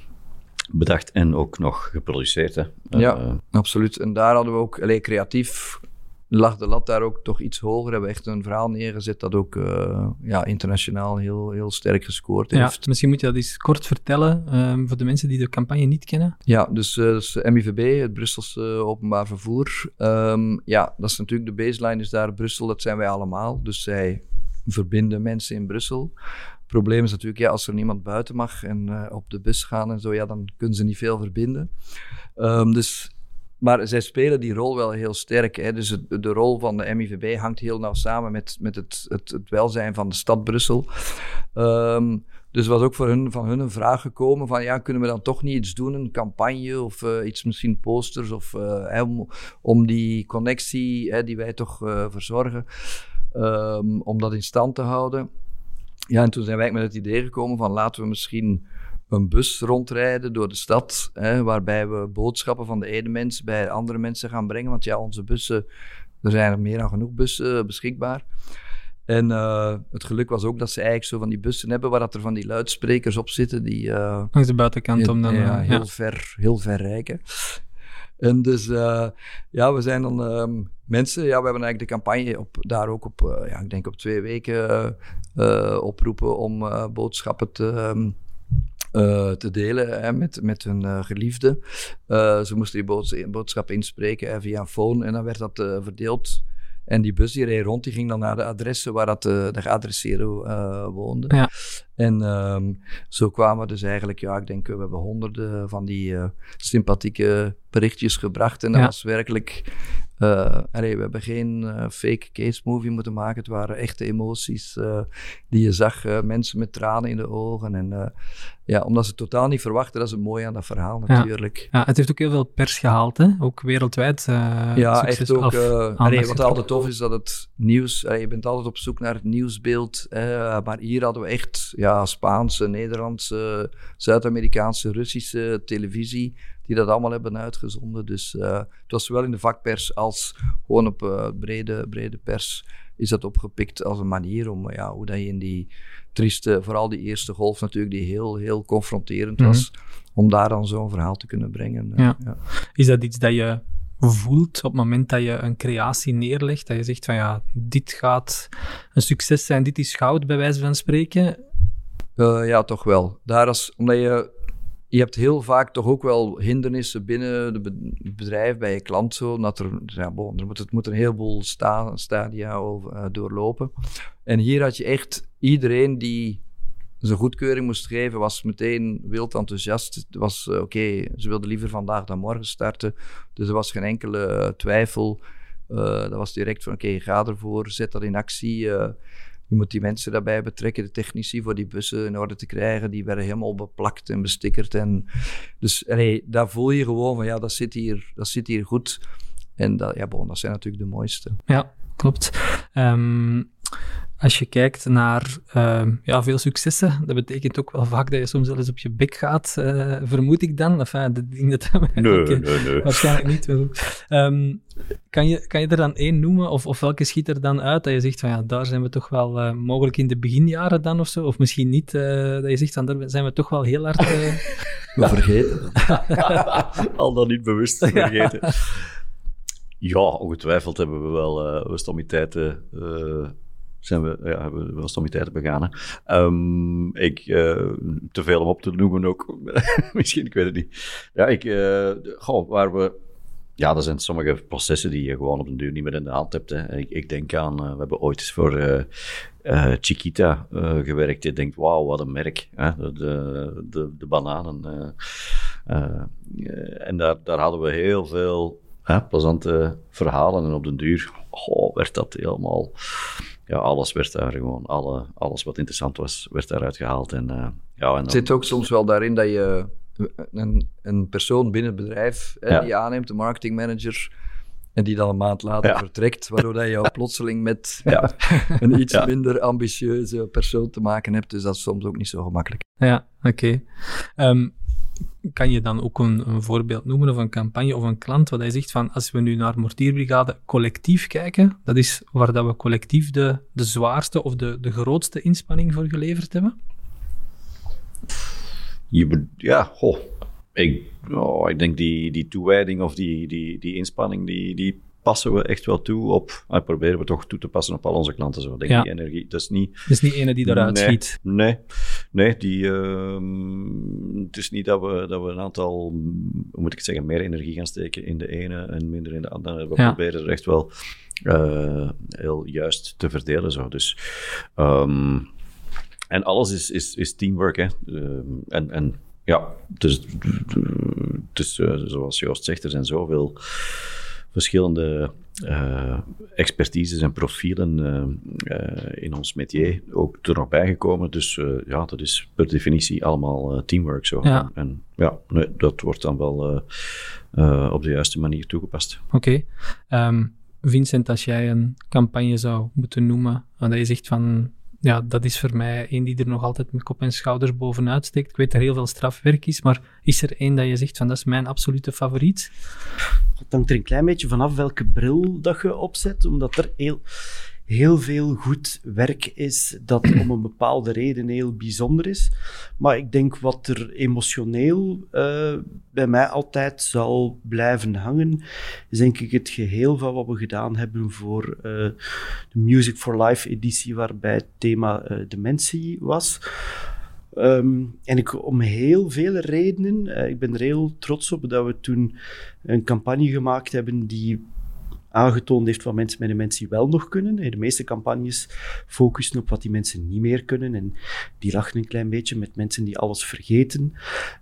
bedacht en ook nog geproduceerd. Hè. Ja, uh, absoluut. En daar hadden we ook allee, creatief. Lag de lat daar ook toch iets hoger. Hebben we echt een verhaal neergezet dat ook uh, ja, internationaal heel, heel sterk gescoord heeft. Misschien moet je dat eens kort vertellen um, voor de mensen die de campagne niet kennen. Ja, dus, uh, dus MIVB, het Brusselse Openbaar Vervoer. Um, ja, dat is natuurlijk de baseline is daar Brussel, dat zijn wij allemaal. Dus zij verbinden mensen in Brussel. Het probleem is natuurlijk, ja, als er niemand buiten mag en uh, op de bus gaan en zo, ja, dan kunnen ze niet veel verbinden. Um, dus maar zij spelen die rol wel heel sterk. Hè? Dus de rol van de MIVB hangt heel nauw samen met, met het, het, welzijn van de stad Brussel. Um, dus was ook voor hun, van hun een vraag gekomen van ja, kunnen we dan toch niet iets doen, een campagne of uh, iets misschien posters of uh, om, om, die connectie hè, die wij toch uh, verzorgen, um, om dat in stand te houden. Ja, en toen zijn wij met het idee gekomen van laten we misschien een bus rondrijden door de stad, hè, waarbij we boodschappen van de ene mens bij andere mensen gaan brengen. Want ja, onze bussen, er zijn er meer dan genoeg bussen beschikbaar. En uh, het geluk was ook dat ze eigenlijk zo van die bussen hebben waar dat er van die luidsprekers op zitten. Die, uh, Langs de buitenkant heel, om dan... Ja, heel, ja. Ver, heel ver rijken. En dus ja, we zijn dan um, mensen, ja, we hebben eigenlijk de campagne op, daar ook op, ja, ik denk op twee weken oproepen om boodschappen te... Um, uh, te delen hè, met, met hun uh, geliefde. Uh, ze moesten die boods boodschap inspreken hè, via een phone en dan werd dat verdeeld. En die bus die reed rond, die ging dan naar de adressen waar dat, de geadresseerde woonde. Ja. En um, zo kwamen dus eigenlijk, ja, ik denk we hebben honderden van die sympathieke berichtjes gebracht. En dat Ja. was werkelijk uh, allee, we hebben geen uh, fake case movie moeten maken. Het waren echte emoties uh, die je zag. mensen met tranen in de ogen. En ja, omdat ze totaal niet verwachten, dat is het mooie aan dat verhaal natuurlijk. Ja, ja het heeft ook heel veel pers gehaald, hè? ook wereldwijd. ja, echt ook. allee, wat altijd tof is, dat het nieuws... Allee, je bent altijd op zoek naar het nieuwsbeeld. maar hier hadden we echt ja, Spaanse, Nederlandse, Zuid-Amerikaanse, Russische televisie die dat allemaal hebben uitgezonden. Dus uh, het was zowel in de vakpers als gewoon op uh, brede, brede pers is dat opgepikt als een manier om, ja, hoe dat je in die trieste, vooral die eerste golf natuurlijk, die heel, heel confronterend was, mm -hmm. om daar dan zo'n verhaal te kunnen brengen. Ja. ja. Is dat iets dat je voelt op het moment dat je een creatie neerlegt, dat je zegt van ja, dit gaat een succes zijn, dit is goud bij wijze van spreken? Uh, ja, toch wel. Daar als, omdat je je hebt heel vaak toch ook wel hindernissen binnen het bedrijf, bij je klant zo. Dat er, ja, bon, er moet, het moet een heleboel sta, stadia over, uh, doorlopen. En hier had je echt iedereen die zijn goedkeuring moest geven, was meteen wild enthousiast. Het was uh, oké, ze wilden liever vandaag dan morgen starten. Dus er was geen enkele twijfel. dat was direct van oké, okay, ga ervoor, zet dat in actie. Je moet die mensen daarbij betrekken, de technici, voor die bussen in orde te krijgen. Die werden helemaal beplakt en bestickerd. En dus allee, daar voel je gewoon van, ja, dat zit hier, dat zit hier goed. En dat, ja, bon, dat zijn natuurlijk de mooiste. Ja, klopt. Um, als je kijkt naar uh, ja, veel successen, dat betekent ook wel vaak dat je soms wel eens op je bek gaat, uh, vermoed ik dan. Enfin, dat ding dat nee, nee, nee. waarschijnlijk niet. Um, kan, je, kan je er dan één noemen, of, of welke schiet er dan uit dat je zegt van ja, daar zijn we toch wel uh, mogelijk in de beginjaren dan of zo, of misschien niet, uh, dat je zegt van daar zijn we toch wel heel hard... [laughs] Uh... we vergeten. [laughs] Al dan niet bewust vergeten. Ja. ja, ongetwijfeld hebben we wel uh, stomiteiten zijn we, ja, hebben we wel stommiteiten begaan. Um, ik, uh, te veel om op te noemen ook. [laughs] Misschien, ik weet het niet. Ja, ik, goh, waar we... Ja, er zijn sommige processen die je gewoon op de duur niet meer in de hand hebt. Ik, ik denk aan, uh, we hebben ooit eens voor Chiquita gewerkt. Je denkt, wauw, wat een merk. Hè. De, de, de, bananen. en daar, daar hadden we heel veel plezante verhalen. En op de duur oh, werd dat helemaal ja, alles werd daar gewoon, alle, alles wat interessant was, werd daaruit gehaald. En, uh, ja, en dan... Zit ook soms wel daarin dat je een, een persoon binnen het bedrijf ja. eh, die aanneemt, de marketingmanager, en die dan een maand later ja. vertrekt, waardoor dat je plotseling met ja. [laughs] een iets minder ambitieuze persoon te maken hebt. Dus dat is soms ook niet zo gemakkelijk. Ja, oké. Okay. Um, kan je dan ook een, een, voorbeeld noemen of een campagne of een klant waar hij zegt van als we nu naar Mortierbrigade collectief kijken, dat is waar dat we collectief de, de zwaarste of de, de grootste inspanning voor geleverd hebben? Je, ja. Ik, oh, ik denk die, die toewijding of die, die, die inspanning die, die passen we echt wel toe op, en proberen we toch toe te passen op al onze klanten. Zo. Denk Ja. die energie, dat is niet... Het is niet ene die eruit nee, schiet. Nee, nee die, ehm, het is niet dat we, dat we een aantal, hoe moet ik het zeggen, meer energie gaan steken in de ene en minder in de andere. We Ja. proberen er echt wel eh, heel juist te verdelen. Zo. Dus, ehm, en alles is, is, is teamwork. Hè. Ehm, en, en ja, dus, dus eh, zoals Joost zegt, er zijn zoveel verschillende eh, expertises en profielen eh, eh, in ons métier ook er nog bijgekomen. Dus ja, dat is per definitie allemaal teamwork zo. Ja. En ja, nee, dat wordt dan wel op de juiste manier toegepast. Oké. Ehm, Vincent, als jij een campagne zou moeten noemen, waar je zegt van, ja, dat is voor mij één die er nog altijd met kop en schouders bovenuit steekt. Ik weet dat er heel veel strafwerk is, maar is er één dat je zegt van, dat is mijn absolute favoriet? Het hangt er een klein beetje vanaf welke bril dat je opzet, omdat er heel, heel veel goed werk is dat om een bepaalde reden heel bijzonder is. Maar ik denk wat er emotioneel eh, bij mij altijd zal blijven hangen, is denk ik het geheel van wat we gedaan hebben voor eh, de Music for Life editie, waarbij het thema eh, dementie was. Ehm, en ik, om heel vele redenen, ik ben er heel trots op dat we toen een campagne gemaakt hebben die aangetoond heeft wat mensen met dementie wel nog kunnen. De meeste campagnes focussen op wat die mensen niet meer kunnen en die lachen een klein beetje met mensen die alles vergeten.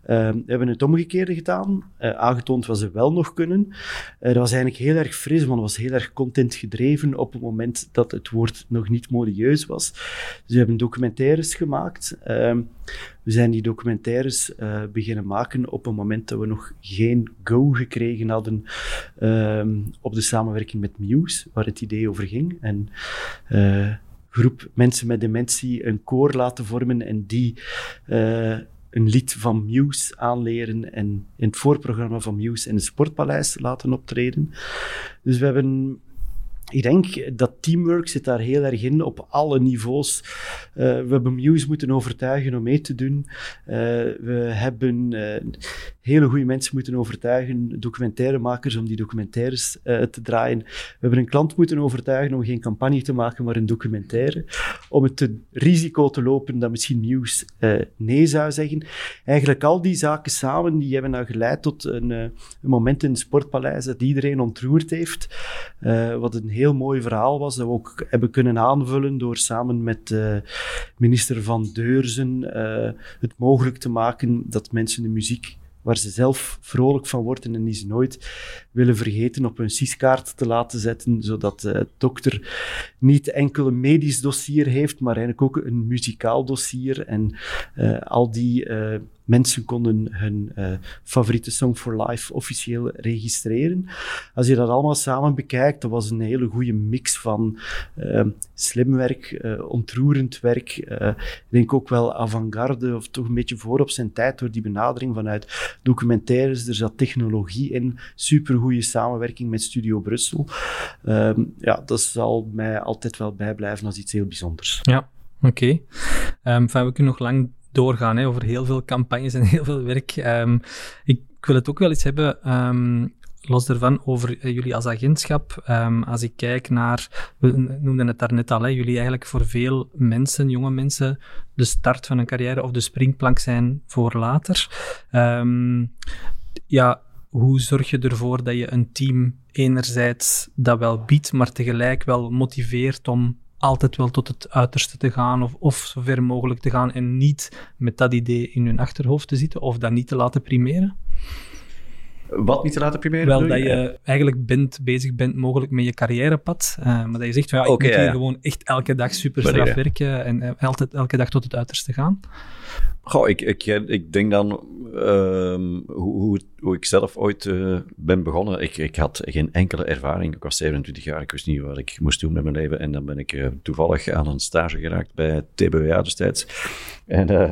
Ehm, we hebben het omgekeerde gedaan, eh, aangetoond wat ze wel nog kunnen. Eh, dat was eigenlijk heel erg fris, want het was heel erg content gedreven op het moment dat het woord nog niet modieus was. Dus we hebben documentaires gemaakt. Ehm, we zijn die documentaires eh, beginnen maken op een moment dat we nog geen go gekregen hadden ehm, op de samenwerking met Muse, waar het idee over ging. En eh, groep mensen met dementie een koor laten vormen en die eh, een lied van Muse aanleren en in het voorprogramma van Muse in het Sportpaleis laten optreden. Dus we hebben ik denk dat teamwork zit daar heel erg in op alle niveaus. Uh, we hebben Muse moeten overtuigen om mee te doen. Uh, we hebben uh, hele goede mensen moeten overtuigen, documentairemakers, om die documentaires te draaien. We hebben een klant moeten overtuigen om geen campagne te maken, maar een documentaire. Om het risico te lopen dat misschien Muse nee zou zeggen. Eigenlijk al die zaken samen, die hebben nou geleid tot een, een moment in het Sportpaleis dat iedereen ontroerd heeft. wat een heel mooi verhaal was, dat we ook hebben kunnen aanvullen door samen met uh, minister Van Deurzen uh, het mogelijk te maken dat mensen de muziek waar ze zelf vrolijk van worden en die ze nooit willen vergeten op hun CIS-kaart te laten zetten, zodat de uh, dokter niet enkel een medisch dossier heeft, maar eigenlijk ook een muzikaal dossier. En al die mensen konden hun uh, favoriete Song for Life officieel registreren. Als je dat allemaal samen bekijkt, dat was een hele goede mix van slim werk, ontroerend werk. ik denk ook wel avant-garde, of toch een beetje voor op zijn tijd door die benadering vanuit documentaires. Er zat technologie in, supergoeie samenwerking met Studio Brussel. Um, ja, dat zal mij altijd wel bijblijven als iets heel bijzonders. Ja, oké. Okay. Um, we kunnen nog lang doorgaan hè, over heel veel campagnes en [laughs] heel veel werk. Um, ik, wil het ook wel eens hebben, um, los daarvan, over uh, jullie als agentschap. Um, als ik kijk naar, we noemden het daarnet al, hè, jullie eigenlijk voor veel mensen, jonge mensen, de start van een carrière of de springplank zijn voor later. ja, hoe zorg je ervoor dat je een team enerzijds dat wel biedt, maar tegelijk wel motiveert om altijd wel tot het uiterste te gaan of, of zo ver mogelijk te gaan en niet met dat idee in hun achterhoofd te zitten of dat niet te laten primeren? Wat niet te laten primeren? Wel, dat je eigenlijk bent, bezig bent mogelijk met je carrièrepad, uh, maar dat je zegt, van, ja, ik okay, moet hier ja. gewoon echt elke dag super straf werken en uh, altijd elke dag tot het uiterste gaan. Goh, ik, ik, ik denk dan uh, hoe, hoe, ik zelf ooit uh, ben begonnen. Ik, ik had geen enkele ervaring. Ik was 27 jaar, ik wist niet wat ik moest doen met mijn leven. En dan ben ik uh, toevallig aan een stage geraakt bij TBWA destijds. En uh,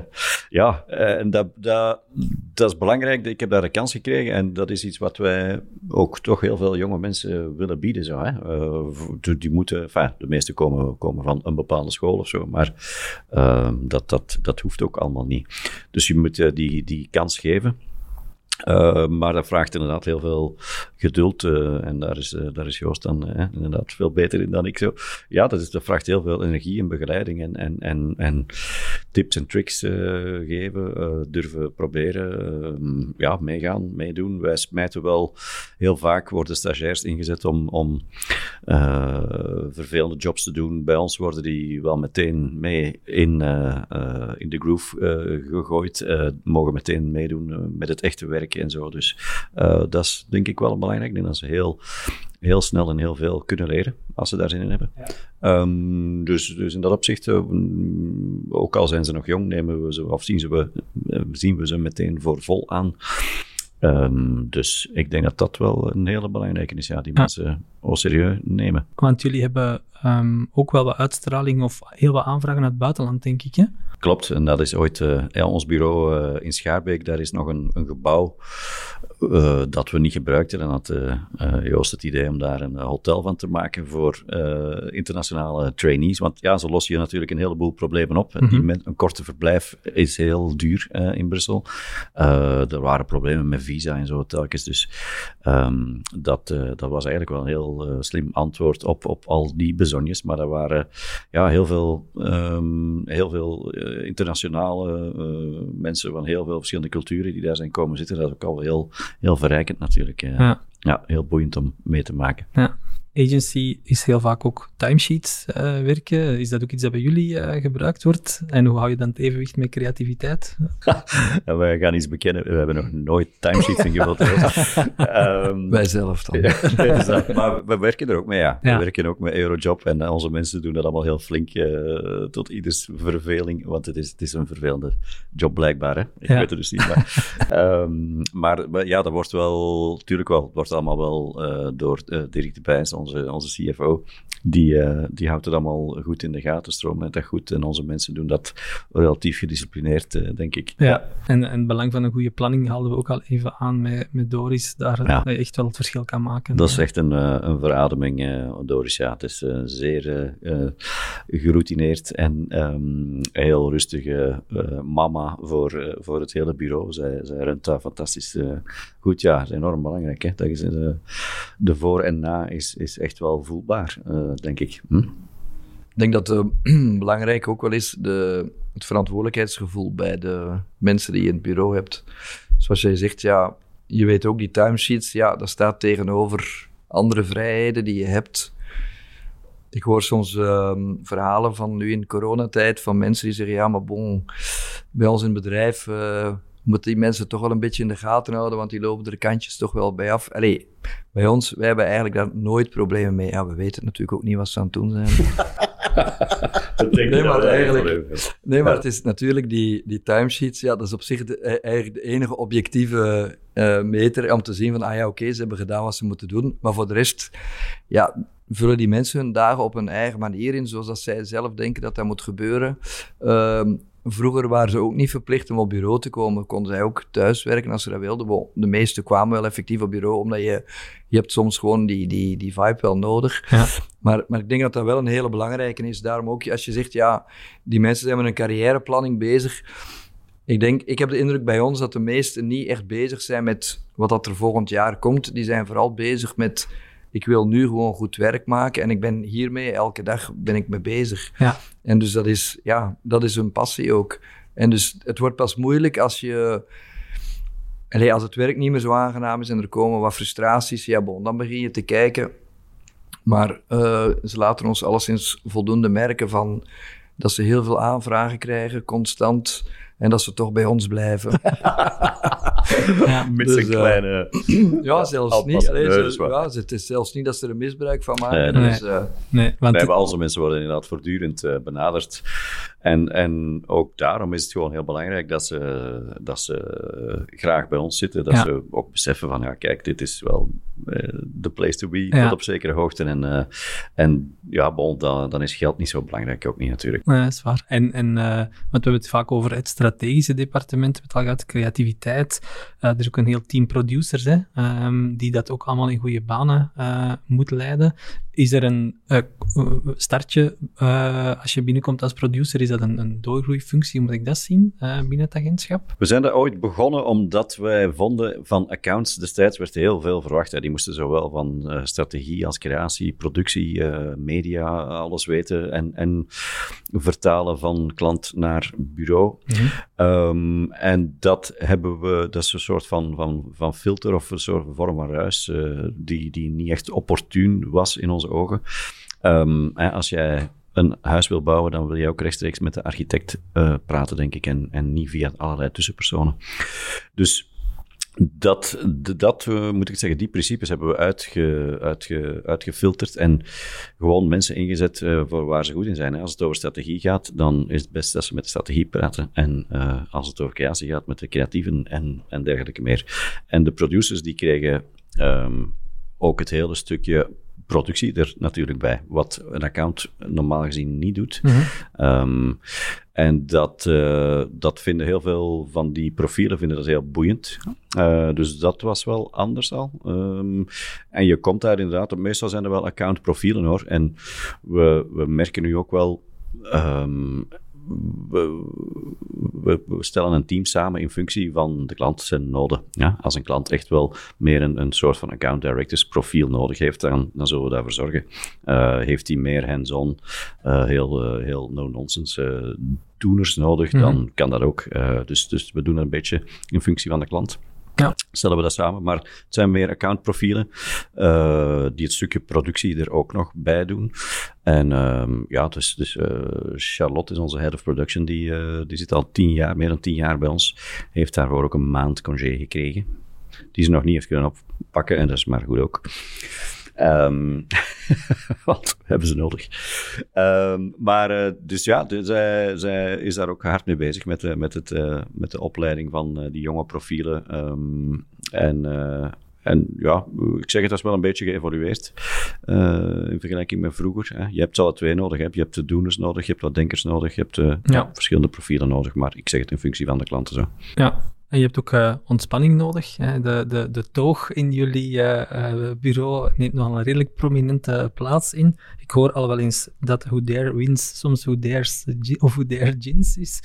ja, en dat, dat, dat is belangrijk. Ik heb daar de kans gekregen. En dat is iets wat wij ook toch heel veel jonge mensen willen bieden. Zo, hè? die moeten, enfin, de meeste komen, komen van een bepaalde school of zo. Maar ehm, dat, dat, dat hoeft ook allemaal niet. Dus je moet uh, die, die kans geven. Uh, maar dat vraagt inderdaad heel veel geduld. en daar is, daar is Joost dan inderdaad veel beter in dan ik zo. Ja, dat, is, dat vraagt heel veel energie en begeleiding en, en, en, tips en tricks geven, durven proberen, ja, meegaan, meedoen. Wij smijten wel heel vaak, worden stagiairs ingezet om, om vervelende jobs te doen. Bij ons worden die wel meteen mee in, in de groove gegooid, mogen meteen meedoen met het echte werken en zo. Dus dat is denk ik wel belangrijk. Ik denk dat ze heel, heel snel en heel veel kunnen leren als ze daar zin in hebben. Ja. Ehm, dus, dus in dat opzicht, uh, ook al zijn ze nog jong, nemen we ze, of zien, ze we, uh, zien we ze meteen voor vol aan. Um, dus ik denk dat dat wel een hele belangrijke is, ja, die mensen al serieus nemen. Want jullie hebben um, ook wel wat uitstraling of heel wat aanvragen uit het buitenland, denk ik, hè? Klopt, en dat is ooit uh, ja, ons bureau uh, in Schaarbeek. Daar is nog een, een gebouw uh, dat we niet gebruikten. En had Joost het idee om daar een hotel van te maken voor internationale trainees. Want ja, zo los je natuurlijk een heleboel problemen op. Mm -hmm. een korte verblijf is heel duur in Brussel. er waren problemen met visa en zo telkens. Dus um, dat, dat was eigenlijk wel een heel slim antwoord op, op al die bezonjes. Maar er waren ja, heel veel, um, heel veel eh, internationale uh, mensen van heel veel verschillende culturen die daar zijn komen zitten. Dat is ook al heel, heel verrijkend natuurlijk. Ja. ja. heel boeiend om mee te maken. Ja agency is heel vaak ook timesheets uh, werken. Is dat ook iets dat bij jullie uh, gebruikt wordt? En hoe hou je dan het evenwicht met creativiteit? [laughs] ja, wij gaan iets bekennen. We hebben nog nooit timesheets [laughs] ingevuld. um, [laughs] Wij zelf dan. ja, maar we werken er ook mee, ja. We werken ook met Eurojob en onze mensen doen dat allemaal heel flink uh, tot ieders verveling, want het is, het is een vervelende job blijkbaar. Hè? Ik weet het dus niet. Maar, um, maar, ja, dat wordt wel, natuurlijk wel, het wordt allemaal wel door Dirk de Bijs, onze, onze CFO, die, uh, die houdt het allemaal goed in de gaten, stromen dat goed. En onze mensen doen dat relatief gedisciplineerd, uh, denk ik. Ja, En, en het belang van een goede planning haalden we ook al even aan met, met Doris, daar ja. dat je echt wel het verschil kan maken. Dat is echt een, uh, een verademing, Doris. Ja, het is zeer geroutineerd en um, heel rustige mama voor, voor het hele bureau. Zij, zij runt daar fantastisch goed. Ja, dat is enorm belangrijk. Hè? Dat is, de, de voor en na is, is echt wel voelbaar, uh, denk ik. Hm? Ik denk dat uh, [clears throat] belangrijk ook wel is de, het verantwoordelijkheidsgevoel bij de mensen die je in het bureau hebt. Zoals jij zegt, ja, je weet ook die timesheets, ja, dat staat tegenover andere vrijheden die je hebt. Ik hoor soms uh, verhalen van nu in coronatijd van mensen die zeggen, ja, maar bon, bij ons in het bedrijf uh, moeten die mensen toch wel een beetje in de gaten houden, want die lopen er kantjes toch wel bij af. Allee, bij ons, wij hebben eigenlijk daar nooit problemen mee. Ja, we weten natuurlijk ook niet wat ze aan het doen zijn. nee, maar eigenlijk, nee, maar het is natuurlijk die, die timesheets, ja, dat is op zich de, e- eigenlijk de enige objectieve uh, meter om te zien van, ah ja, oké, ze hebben gedaan wat ze moeten doen. Maar voor de rest, ja, vullen die mensen hun dagen op hun eigen manier in, zoals dat zij zelf denken dat dat moet gebeuren. Uh, Vroeger waren ze ook niet verplicht om op bureau te komen. Konden zij ook thuiswerken als ze dat wilden. De meesten kwamen wel effectief op bureau, omdat je, je hebt soms gewoon die, die, die vibe wel nodig. Ja. Maar, maar ik denk dat dat wel een hele belangrijke is. Daarom ook, als je zegt, ja, die mensen zijn met een carrièreplanning bezig. Ik denk, ik heb de indruk bij ons dat de meesten niet echt bezig zijn met wat dat er volgend jaar komt. Die zijn vooral bezig met ik wil nu gewoon goed werk maken en ik ben hiermee elke dag ben ik mee bezig. Ja. En dus dat is, ja, dat is een passie ook. En dus het wordt pas moeilijk als je... Allee, als het werk niet meer zo aangenaam is en er komen wat frustraties, ja, bon, dan begin je te kijken. Maar uh, ze laten ons alleszins voldoende merken van dat ze heel veel aanvragen krijgen, constant. En dat ze toch bij ons blijven. [laughs] ja, Met dus, uh, kleine... [clears throat] ja, zelfs niet. Allee, ze, ja, het is zelfs niet dat ze er misbruik van maken. Nee, dus, uh, nee, want... Wij al mensen worden inderdaad voortdurend uh, benaderd. En, en ook daarom is het gewoon heel belangrijk dat ze, dat ze graag bij ons zitten. Dat ja. ze ook beseffen van, ja, kijk, dit is wel de place to be ja. tot op zekere hoogte. En, en ja, bon, dan, dan is geld niet zo belangrijk ook niet natuurlijk. Nee, dat is waar. En, en want we hebben het vaak over het strategische departement, we het al creativiteit. Uh, er is ook een heel team producers hè, um, die dat ook allemaal in goede banen moet leiden. Is er een startje, als je binnenkomt als producer, is dat een, een doorgroeifunctie? Hoe moet ik dat zien binnen het agentschap? We zijn daar ooit begonnen omdat wij vonden van accounts destijds werd heel veel verwacht. Hè. Die moesten zowel van uh, strategie als creatie, productie, uh, media, alles weten en, en vertalen van klant naar bureau. Mm um, en dat hebben we, dat is een soort van, van, van filter of een soort vorm van ruis die, die niet echt opportun was in onze ogen. Um, als jij een huis wil bouwen, dan wil je ook rechtstreeks met de architect uh, praten, denk ik, en, en niet via allerlei tussenpersonen. Dus dat, dat uh, moet ik zeggen, die principes hebben we uitge, uitge, uitgefilterd en gewoon mensen ingezet uh, voor waar ze goed in zijn. Als het over strategie gaat, dan is het best dat ze met de strategie praten. En uh, als het over creatie gaat, met de creatieven en, en dergelijke meer. En de producers die kregen um, ook het hele stukje productie er natuurlijk bij, wat een account normaal gezien niet doet. Mm um, en dat, uh, dat vinden heel veel van die profielen vinden dat heel boeiend. Uh, dus dat was wel anders al. Um, en je komt daar inderdaad, meestal zijn er wel account profielen hoor. En we, we merken nu ook wel um, we, we, stellen een team samen in functie van de klant zijn noden. Ja? Als een klant echt wel meer een, een soort van account directors profiel nodig heeft, dan, dan zullen we daarvoor zorgen. Uh, heeft hij meer hands-on, uh, heel, uh, heel no-nonsense doeners nodig, mm -hmm. dan kan dat ook. dus, dus we doen dat een beetje in functie van de klant. Ja. Stellen we dat samen. Maar het zijn meer accountprofielen uh, die het stukje productie er ook nog bij doen. En um, ja, dus, dus Charlotte is onze head of production. Die, uh, die zit al tien jaar, meer dan tien jaar bij ons. Heeft daarvoor ook een maand congé gekregen. Die ze nog niet heeft kunnen oppakken. En dat is maar goed ook. Um, [laughs] wat hebben ze nodig? Um, maar uh, dus ja, dus zij, zij is daar ook hard mee bezig met, de, met, het, uh, met de opleiding van uh, die jonge profielen. Um, en, en ja, ik zeg het, dat is wel een beetje geëvolueerd in vergelijking met vroeger. Hè. Je hebt alle twee nodig. Hè. Je hebt de doeners nodig, je hebt wat denkers nodig, je hebt. Ja, verschillende profielen nodig. Maar ik zeg het in functie van de klanten zo. Ja, en je hebt ook uh, ontspanning nodig. Hè. De, de, de toog in jullie uh, uh, bureau neemt nogal een redelijk prominente plaats in. Ik hoor al wel eens dat Who Dare wins soms Who Dares of Who Dare Jeans is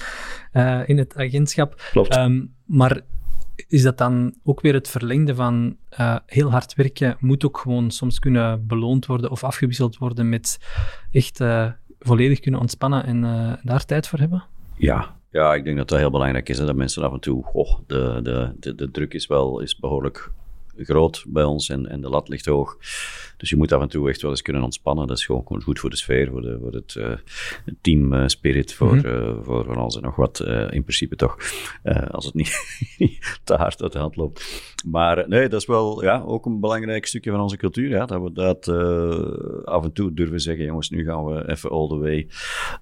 in het agentschap. Klopt. Um, maar is dat dan ook weer het verlengde van heel hard werken moet ook gewoon soms kunnen beloond worden of afgewisseld worden met echt volledig kunnen ontspannen en daar tijd voor hebben? Ja, ja, ik denk dat dat heel belangrijk is. Hè, dat mensen af en toe, oh, de, de, de, de druk is wel is behoorlijk groot bij ons en, en de lat ligt hoog. Dus je moet af en toe echt wel eens kunnen ontspannen. Dat is gewoon goed voor de sfeer, voor, de, voor het uh, team uh, spirit, voor, mm -hmm. uh, voor van alles en nog wat. in principe toch, als het niet [laughs] te hard uit de hand loopt. Maar nee, dat is wel ja, ook een belangrijk stukje van onze cultuur. Ja, dat we dat af en toe durven zeggen, jongens, nu gaan we even all the way.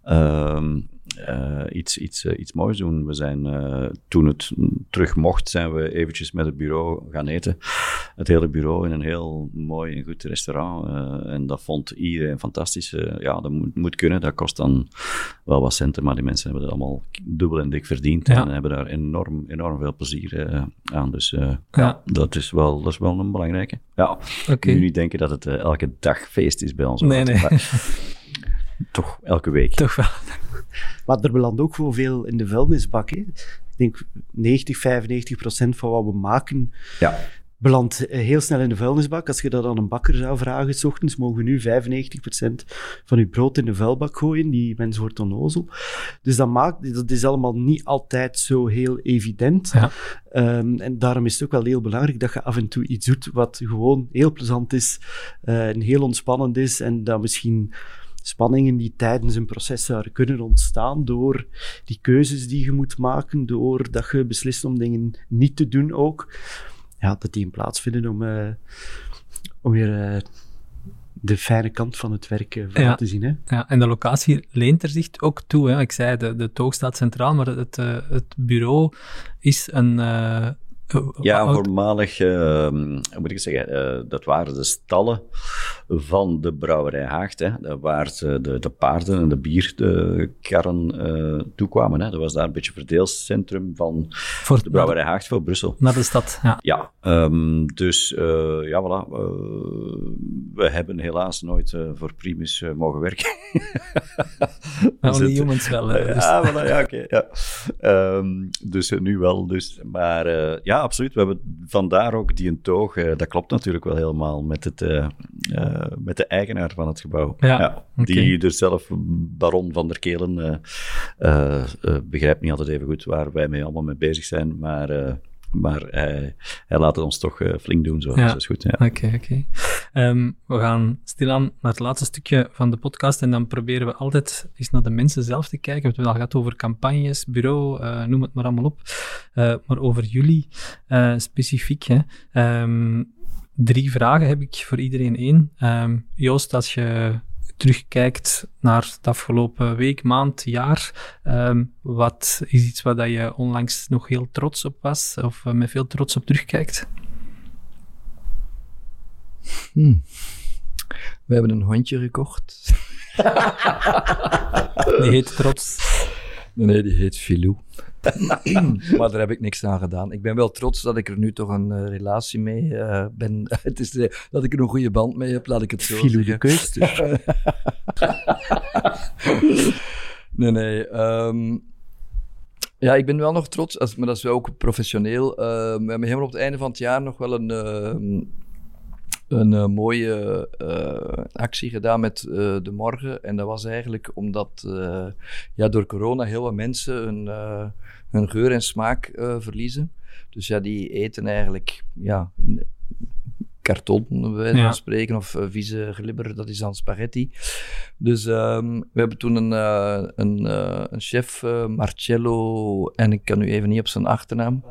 Um, uh, iets, iets, uh, iets moois doen. We zijn, uh, toen het terug mocht, zijn we eventjes met het bureau gaan eten. Het hele bureau in een heel mooi en goed restaurant. en dat vond iedereen fantastisch. ja, dat moet, moet, kunnen. Dat kost dan wel wat centen, maar die mensen hebben het allemaal dubbel en dik verdiend. Ja. En hebben daar enorm, enorm veel plezier aan. Dus ja. ja. dat, is wel, dat is wel een belangrijke. Ja, okay. nu niet denken dat het elke dag feest is bij ons. Nee, nee. [laughs] toch elke week. Toch wel. Maar er belandt ook gewoon veel in de vuilnisbak. Hè. Ik denk 90, 95 procent van wat we maken ja. belandt heel snel in de vuilnisbak. Als je dat aan een bakker zou vragen, s ochtends mogen we nu 95 procent van je brood in de vuilbak gooien. Die mens wordt onnozel. Dus dat, maakt, dat is allemaal niet altijd zo heel evident. Ja. Um, en daarom is het ook wel heel belangrijk dat je af en toe iets doet wat gewoon heel plezant is uh, en heel ontspannend is en dat misschien spanningen die tijdens een proces zouden kunnen ontstaan door die keuzes die je moet maken, doordat je beslist om dingen niet te doen ook, ja, dat die in plaats vinden om, uh, om weer uh, de fijne kant van het werk ja. te zien. Hè? Ja, en de locatie leent er zich ook toe. Hè? Ik zei, de, de toog staat centraal, maar het, het bureau is een ja, voormalig, uh, moet ik zeggen, uh, dat waren de stallen van de brouwerij Haagt, hè, waar de, de paarden en de bierkarren uh, toekwamen. Hè. Dat was daar een beetje verdeelscentrum van voor de brouwerij Haagt voor Brussel. Naar de stad, ja. Ja, um, dus ja, voilà. we hebben helaas nooit voor Primus mogen werken. [laughs] Only humans wel. [laughs] Dus. Ja, voilà, ja, oké. Okay, ja. Um, dus nu wel, dus. Maar ja, ja, absoluut. We hebben vandaar ook die een toog. dat klopt natuurlijk wel helemaal met, het, met de eigenaar van het gebouw. Ja, Die er zelf, baron van der Kelen, begrijpt niet altijd even goed waar wij mee allemaal mee bezig zijn. Maar maar hij, hij laat het ons toch uh, flink doen, zo. Ja. Dus dat is goed. Ja. Oké, oké. Ehm, we gaan stilaan naar het laatste stukje van de podcast en dan proberen we altijd eens naar de mensen zelf te kijken. We hebben het al gehad over campagnes, bureau, uh, noem het maar allemaal op. Uh, maar over jullie specifiek. Hè. Um, drie vragen heb ik voor iedereen één. Um, Joost, als je terugkijkt naar de afgelopen week, maand, jaar, um, wat is iets waar dat je onlangs nog heel trots op was of uh, met veel trots op terugkijkt? Hmm. We hebben een hondje gekocht. [laughs] die heet Trots. Nee, die heet Filou. [clears throat] maar daar heb ik niks aan gedaan. Ik ben wel trots dat ik er nu toch een uh, relatie mee uh, ben. [laughs] het is uh, dat ik er een goede band mee heb, laat ik het zo de dus. [laughs] nee, nee. Um, ja, ik ben wel nog trots, als, maar dat is wel ook professioneel. we hebben helemaal op het einde van het jaar nog wel een ehm, een uh, mooie uh, actie gedaan met uh, De Morgen. En dat was eigenlijk omdat ja, door corona heel wat mensen hun, hun geur en smaak verliezen. Dus ja, die eten eigenlijk ja, karton, bij wijze van spreken, of vieze glibber, dat is dan spaghetti. Dus um, we hebben toen een, een, een chef, Marcello, en ik kan nu even niet op zijn achternaam.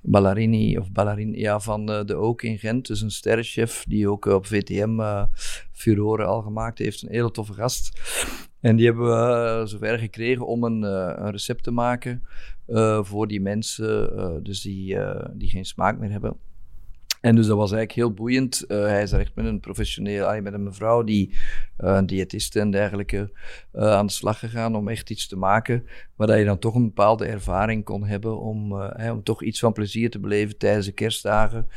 Ballarini of Ballarini, ja, van uh, de Ook in Gent. Dus een sterrenchef die ook op VTM uh, eh, furoren al gemaakt heeft. Een hele toffe gast. En die hebben we zover gekregen om een, een recept te maken voor die mensen, dus die, die geen smaak meer hebben. En dus dat was eigenlijk heel boeiend. Uh, hij is echt met een professioneel, met een mevrouw die uh, een diëtiste en dergelijke uh, aan de slag gegaan om echt iets te maken waar dat je dan toch een bepaalde ervaring kon hebben om, om toch iets van plezier te beleven tijdens de kerstdagen.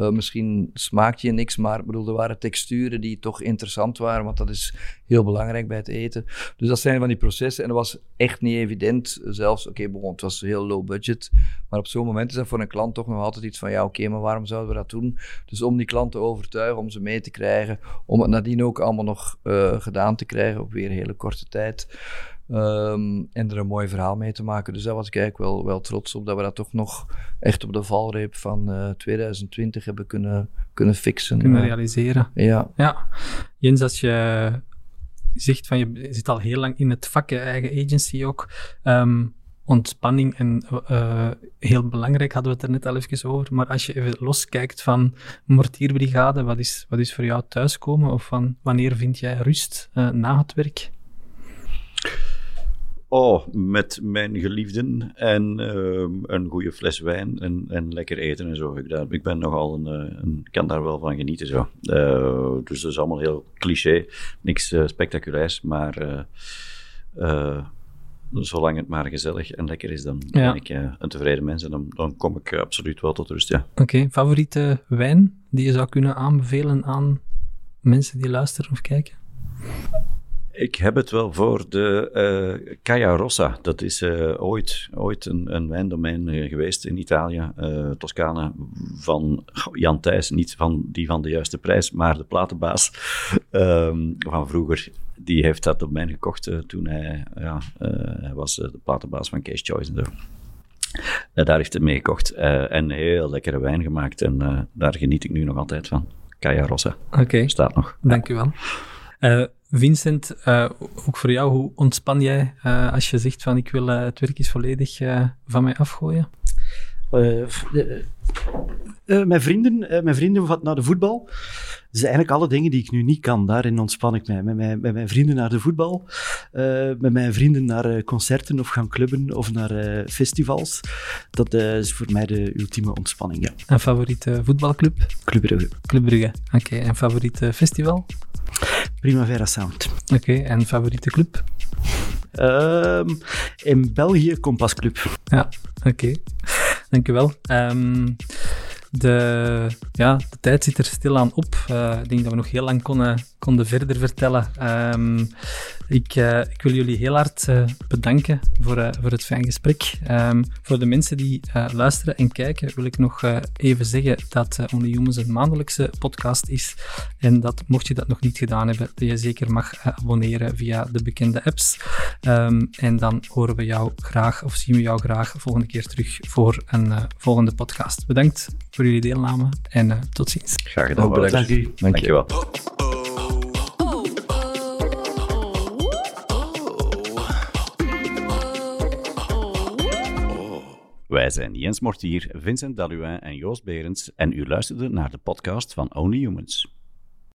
Uh, misschien smaakt je niks, maar bedoel, er waren texturen die toch interessant waren, want dat is heel belangrijk bij het eten. Dus dat zijn van die processen. En dat was echt niet evident. Zelfs, oké, okay, het was heel low budget. Maar op zo'n moment is dat voor een klant toch nog altijd iets van, ja, oké, maar waarom zouden we dat doen? Dus om die klant te overtuigen, om ze mee te krijgen, om het nadien ook allemaal nog uh, gedaan te krijgen op weer hele korte tijd. Um, en er een mooi verhaal mee te maken. Dus daar was ik eigenlijk wel, wel trots op dat we dat toch nog echt op de valreep van uh, 2020 hebben kunnen, kunnen fixen. Kunnen realiseren. Ja. ja. Jens, als je zegt van je zit al heel lang in het vak, eigen agency ook. Um, ontspanning en uh, heel belangrijk hadden we het er net al even over. Maar als je even loskijkt van mortierbrigade, wat is, wat is voor jou thuiskomen? Of van wanneer vind jij rust uh, na het werk? Oh, met mijn geliefden en uh, een goede fles wijn en, en lekker eten en zo. Ik, daar, ik ben nogal een, eh, een, kan daar wel van genieten zo. Uh, dus dat is allemaal heel cliché, niks uh, spectaculairs, maar zolang het maar gezellig en lekker is, dan ben ik een tevreden mens en dan, dan kom ik absoluut wel tot rust, ja. Oké, favoriete wijn die je zou kunnen aanbevelen aan mensen die luisteren of kijken? Ik heb het wel voor de uh, Caia Rossa. Dat is uh, ooit, ooit een, een wijndomein uh, geweest in Italië, Toscane, van Jan Thijs. Niet van die van de juiste prijs, maar de platenbaas um, van vroeger. Die heeft dat domein gekocht toen hij, ja, hij was de platenbaas van Case Choice en zo. daar heeft hij mee gekocht en heel lekkere wijn gemaakt. En daar geniet ik nu nog altijd van. Caia Rossa. Oké. Okay. Staat nog. Dank u wel. Vincent, uh, ook voor jou, hoe ontspan jij uh, als je zegt van ik wil het werk is volledig van mij afgooien? Mijn, vrienden, mijn vrienden wat naar de voetbal. Dat zijn eigenlijk alle dingen die ik nu niet kan. Daarin ontspan ik mij. Met mijn, met mijn vrienden naar de voetbal. met mijn vrienden naar concerten of gaan clubben of naar festivals. Dat is voor mij de ultieme ontspanning, ja. Een favoriete voetbalclub? Club Brugge. Club Brugge, oké. Okay. En favoriete festival? Primavera Sound. Oké, okay, en favoriete club? Um, in België Kompas Club. Ja, oké. Okay. Dankjewel. Um, De, ja, de tijd zit er stilaan op. Uh, ik denk dat we nog heel lang konden, konden verder vertellen. Um, ik, uh, ik, wil jullie heel hard uh, bedanken voor, voor het fijn gesprek. Um, voor de mensen die luisteren en kijken, wil ik nog even zeggen dat Only Humans een maandelijkse podcast is. En dat mocht je dat nog niet gedaan hebben, dat je zeker mag abonneren via de bekende apps. Um, en dan horen we jou graag, of zien we jou graag volgende keer terug voor een volgende podcast. Bedankt voor jullie deelname en uh, tot ziens. Graag gedaan. Oh, bedankt. Dank u. Dank je wel. Wij zijn Jens Mortier, Vincent Daluin en Joost Berends en u luisterde naar de podcast van Only Humans.